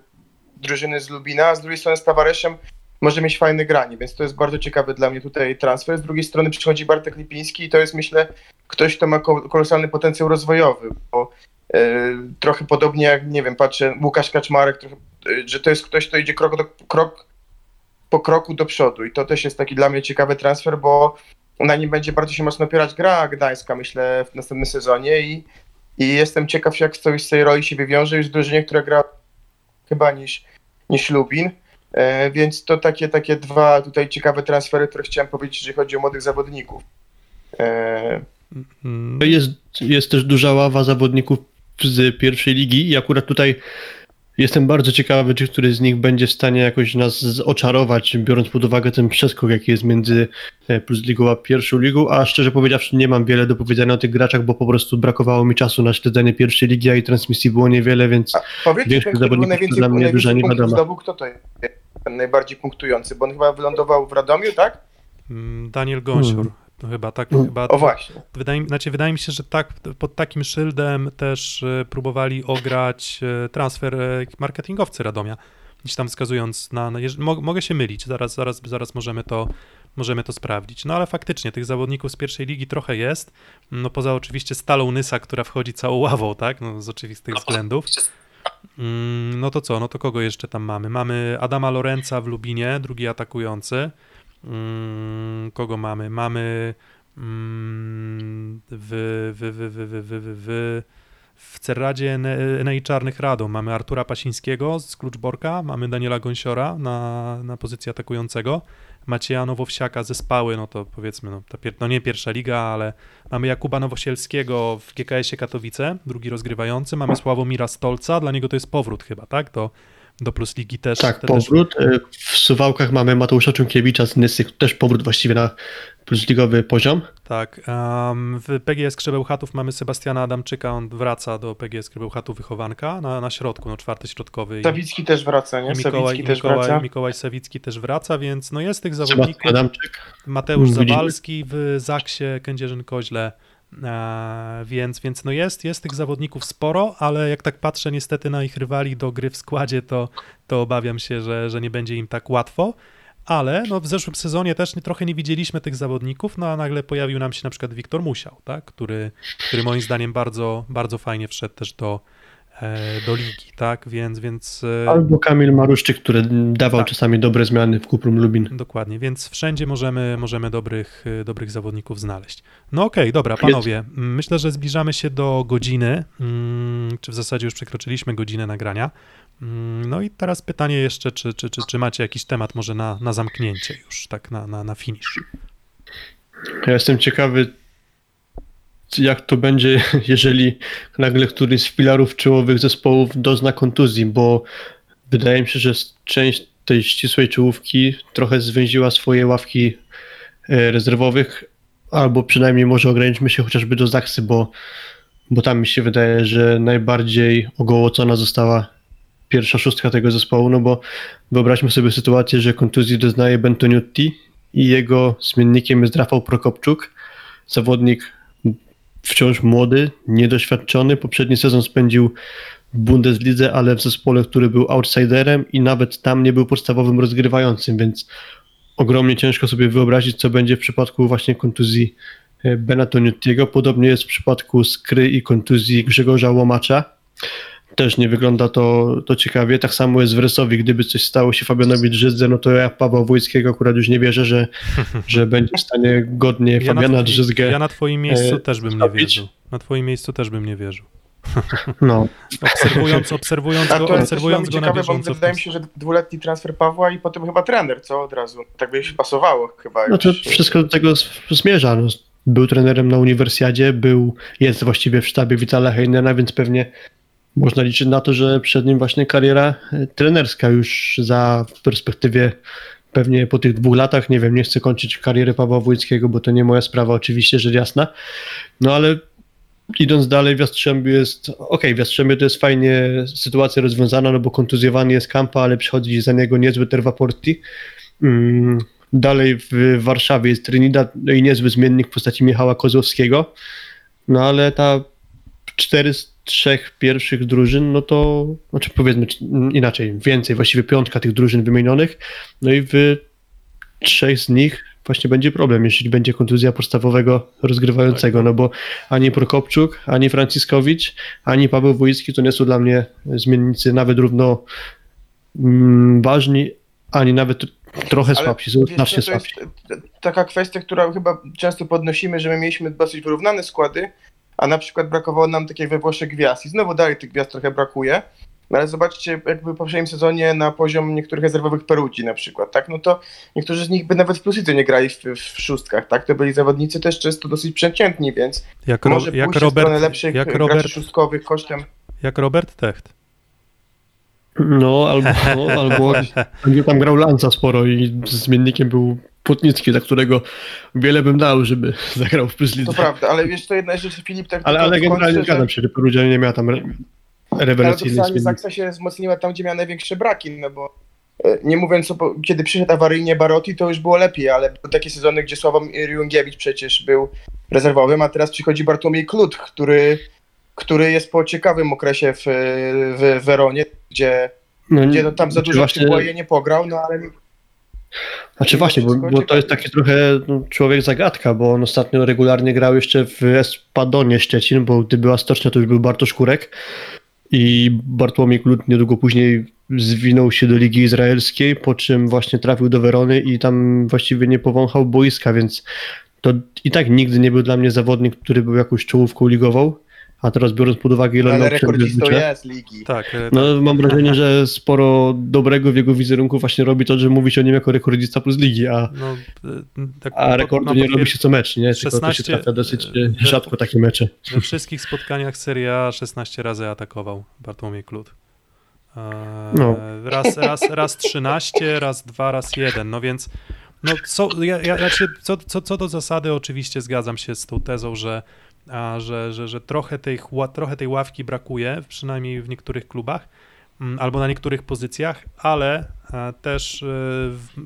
drużyny z Lubina, a z drugiej strony z Tavareszem może mieć fajne granie, więc to jest bardzo ciekawy dla mnie tutaj transfer. Z drugiej strony przychodzi Bartek Lipiński i to jest myślę ktoś, kto ma ko- kolosalny potencjał rozwojowy, bo e, trochę podobnie jak, nie wiem, patrzę, Łukasz Kaczmarek, trochę, e, że to jest ktoś, kto idzie krok, do, krok po kroku do przodu i to też jest taki dla mnie ciekawy transfer, bo na nim będzie bardzo się mocno opierać gra gdańska, myślę, w następnym sezonie i, i jestem ciekaw, jak coś z tej roli się wywiąże już w drużynie, która gra chyba niż, niż Lubin. E, więc to takie, takie dwa tutaj ciekawe transfery, które chciałem powiedzieć, jeżeli chodzi o młodych zawodników. E, Jest, jest też duża ława zawodników z pierwszej ligi i akurat tutaj jestem bardzo ciekawy, czy któryś z nich będzie w stanie jakoś nas oczarować, biorąc pod uwagę ten przeskok, jaki jest między e, Plus Ligą a pierwszą ligą, a szczerze powiedziawszy nie mam wiele do powiedzenia o tych graczach, bo po prostu brakowało mi czasu na śledzenie pierwszej ligi, a i transmisji było niewiele, więc Większość zawodników dla mnie duża niewiadoma. kto to jest najbardziej punktujący, bo on chyba wylądował w Radomiu, tak? mm, Daniel Gąsior, Hmm. to chyba tak, Hmm. chyba O właśnie. Wydaje, mi- znaczy, wydaje mi się, że tak, pod takim szyldem też e, próbowali ograć e, transfer e, marketingowcy Radomia, gdzieś tam wskazując na, na jeż- mo, mogę się mylić, zaraz, zaraz, zaraz możemy to, możemy to sprawdzić. No ale faktycznie tych zawodników z pierwszej ligi trochę jest, no poza oczywiście Stalą Nysa, która wchodzi całą ławą, tak, no z oczywistych względów. Mm, no to co, no to kogo jeszcze tam mamy? Mamy Adama Lorenza w Lubinie, drugi atakujący. Mm, kogo mamy? Mamy mm, w, w, w, w, w, w, w, w Cerradzie Nei Czarnych Radą mamy Artura Pasińskiego z Kluczborka, mamy Daniela Gąsiora na, na pozycję atakującego. Macieja Nowowsiaka ze Spały, no to powiedzmy, no, pier, no nie pierwsza liga, ale mamy Jakuba Nowosielskiego w GKS-ie Katowice, drugi rozgrywający, mamy Sławomira Stolca, dla niego to jest powrót chyba, tak, do, do Plus Ligi też. Tak, te też powrót. E, W Suwałkach mamy Mateusza Czunkiewicza z Nysy, też powrót właściwie na plusligowy poziom. Tak. em, w PGS Krzebełchatów mamy Sebastiana Adamczyka, on wraca do PGS Krzebełchatów wychowanka na, na środku, no czwarty środkowy. Sawicki też wraca, nie? i Mikołaj, Sawicki też Mikołaj, wraca. Mikołaj Sawicki też wraca, więc no jest tych Sebastian zawodników. Adamczyk. Mateusz Widzimy. Zawalski w Zaksie Kędzierzyn-Koźle, więc, więc no jest, jest tych zawodników sporo, ale jak tak patrzę niestety na ich rywali do gry w składzie, to, to obawiam się, że, że nie będzie im tak łatwo. Ale no, w zeszłym sezonie też nie, trochę nie widzieliśmy tych zawodników, no a nagle pojawił nam się na przykład Wiktor Musiał, tak? który, który moim zdaniem bardzo, bardzo fajnie wszedł też do, e, do ligi, tak? Więc, więc e, Albo Kamil Maruszczyk, który dawał Tak. czasami dobre zmiany w Kuprum Lubin. Dokładnie, więc wszędzie możemy, możemy dobrych, y, dobrych zawodników znaleźć. No okej, dobra, panowie, myślę, że zbliżamy się do godziny, mm, czy w zasadzie już przekroczyliśmy godzinę nagrania. Mm, No i teraz pytanie jeszcze, czy, czy, czy, czy macie jakiś temat może na, na zamknięcie już, tak na, na, na finish? Ja jestem ciekawy, jak to będzie, jeżeli nagle któryś z filarów czołowych zespołów dozna kontuzji, bo wydaje mi się, że część tej ścisłej czołówki trochę zwęziła swoje ławki e, rezerwowych, albo przynajmniej może ograniczmy się chociażby do Zaksy, bo, bo tam mi się wydaje, że najbardziej ogołocona została pierwsza szóstka tego zespołu, no bo wyobraźmy sobie sytuację, że kontuzji doznaje Bentoniutti i jego zmiennikiem jest Rafał Prokopczuk, zawodnik wciąż młody, niedoświadczony. Poprzedni sezon spędził w Bundeslidze, ale w zespole, który był outsiderem i nawet tam nie był podstawowym rozgrywającym, więc ogromnie ciężko sobie wyobrazić, co będzie w przypadku właśnie kontuzji e, Benatoniutiego. Podobnie jest w przypadku Skry i kontuzji Grzegorza Łomacza. Też nie wygląda to, to ciekawie. Tak samo jest w Rysowi. Gdyby coś stało się Fabianowi Drzyzdze, no to ja Pawła Wójckiego akurat już nie wierzę, że, że będzie w stanie godnie Ja Fabiana na, Drzyzgę. ja na twoim miejscu e, też bym nie zrobić. wierzył. Na twoim miejscu też bym nie wierzył. No, Obserwując, obserwując A go, obserwując go na ciekawe, bo bieżąco. w wydaje mi się, że dwuletni transfer Pawła i potem chyba trener, co od razu. Tak by się pasowało chyba. no to wszystko do tego zmierza. No, był trenerem na uniwersjadzie, był, jest właściwie w sztabie Witala Heinena, więc pewnie można liczyć na to, że przed nim właśnie kariera e, trenerska już za w perspektywie pewnie po tych dwóch latach, nie wiem, nie chcę kończyć kariery Pawła Wójckiego, bo to nie moja sprawa, oczywiście, rzecz jasna. No ale idąc dalej, w Jastrzębiu jest, okej, w Jastrzębiu to jest fajnie sytuacja rozwiązana, no bo kontuzjowany jest Kampa, ale przychodzi za niego niezły Terwaporti. Mm, dalej w Warszawie jest Trinidad, no i niezły zmiennik w postaci Michała Kozłowskiego. No ale ta cztery z trzech pierwszych drużyn, no to, znaczy powiedzmy inaczej, więcej, właściwie piątka tych drużyn wymienionych, no i w trzech z nich właśnie będzie problem, jeśli będzie kontuzja podstawowego rozgrywającego, no bo ani Prokopczuk, ani Franciskowicz, ani Paweł Wójcki to nie są dla mnie zmiennicy nawet równo mm, ważni, ani nawet trochę Ale słabsi, są co, znacznie słabsi. taka kwestia, która chyba często podnosimy, że my mieliśmy dosyć wyrównane składy, a na przykład brakowało nam takich we Włoszech gwiazd. I znowu dalej tych gwiazd trochę brakuje. No ale zobaczcie, jakby w poprzednim sezonie na poziom niektórych rezerwowych Perudzi na przykład, tak? No to niektórzy z nich by nawet w plusicy nie grali w, w szóstkach, tak? To byli zawodnicy też często dosyć przeciętni, więc Jak, ro, może jak pójść w stronę Robert, lepszych jak Robert, szóstkowych kosztem. jak Robert Techt. No, albo, albo albo tam grał Lanza sporo i zmiennikiem był Płotnicki, za którego wiele bym dał, żeby zagrał w Plus To prawda, ale wiesz, to jedna rzecz, Filip, tak Ale, ale generalnie że- zgadzam się, że Perugia nie miała tam re- rewelacyjnej zmiennik. Zaksa się wzmocniła tam, gdzie miała największe braki, no bo e, nie mówiąc, o, kiedy przyszedł awaryjnie Barotti, to już było lepiej, ale były takie sezony, gdzie Sławomir Jungiewicz przecież był rezerwowym, a teraz przychodzi Bartłomiej Klut, który, który jest po ciekawym okresie w, w Weronie, gdzie, No, gdzie no, tam za dużo Tybuaje nie pograł, no ale Znaczy właśnie, bo, bo to jest taki trochę no, człowiek zagadka, bo on ostatnio regularnie grał jeszcze w Espadonie Szczecin, bo gdy była stocznia, to już był Bartosz Kurek. i Bartłomiej Klut niedługo później zwinął się do Ligi Izraelskiej, po czym właśnie trafił do Werony i tam właściwie nie powąchał boiska, więc to i tak nigdy nie był dla mnie zawodnik, który był jakąś czołówką ligową, a teraz biorąc pod uwagę ile Ale miał rekordzistą jest ligi. Tak, e, no mam wrażenie, że sporo dobrego w jego wizerunku właśnie robi to, że mówi się o nim jako rekordzista plus ligi, a, no, e, tak a rekordu nie robi się co mecz, nie? Tylko to się 16, trafia dosyć e, e, rzadko takie mecze. We wszystkich spotkaniach Serie A 16 razy atakował Bartłomiej Klut. No. Raz, raz, raz 13, raz 2, raz 1. No więc no, co, ja, ja, ja się, co, co, co do zasady oczywiście zgadzam się z tą tezą, że, a, że, że, że trochę, tej, trochę tej ławki brakuje, przynajmniej w niektórych klubach mm, albo na niektórych pozycjach, ale e, też e,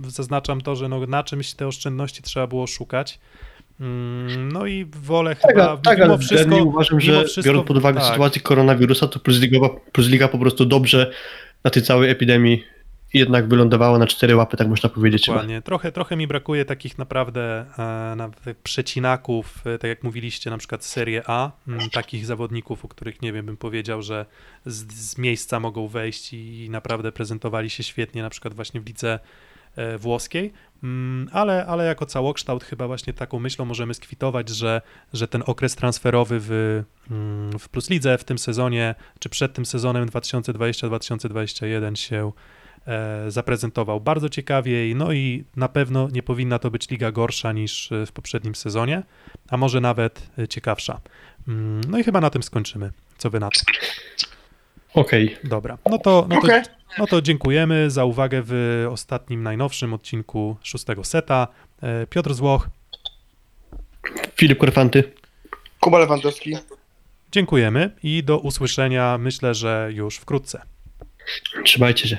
zaznaczam to, że no, na czymś te oszczędności trzeba było szukać. Mm, No i wolę Tak, chyba tak mimo ale wszystko, uważam, mimo że wszystko- biorąc pod uwagę tak. sytuację koronawirusa, to Plus Liga, Plus Liga po prostu dobrze na tej całej epidemii jednak wylądowała na cztery łapy, tak można powiedzieć. chyba. Dokładnie. Trochę, trochę mi brakuje takich naprawdę e, na, przecinaków, e, tak jak mówiliście, na przykład Serie A, m, takich zawodników, o których nie wiem, bym powiedział, że z, z miejsca mogą wejść i, i naprawdę prezentowali się świetnie, na przykład właśnie w lidze e, włoskiej, Mm, ale, ale jako całokształt chyba właśnie taką myślą możemy skwitować, że, że ten okres transferowy w, mm, w Plus Lidze w tym sezonie, czy przed tym sezonem 2020-2021 się zaprezentował bardzo ciekawie, no i na pewno nie powinna to być liga gorsza niż e, w poprzednim sezonie, a może nawet e, ciekawsza. Mm, No i chyba na tym skończymy. Co wy na to? Okej, Dobra, no to, no to, Okej. no to dziękujemy za uwagę w ostatnim, najnowszym odcinku szóstego seta. E, Piotr Złoch, Filip Korfanty. Kuba Lewandowski. dziękujemy i do usłyszenia myślę, że już wkrótce. Trzymajcie się.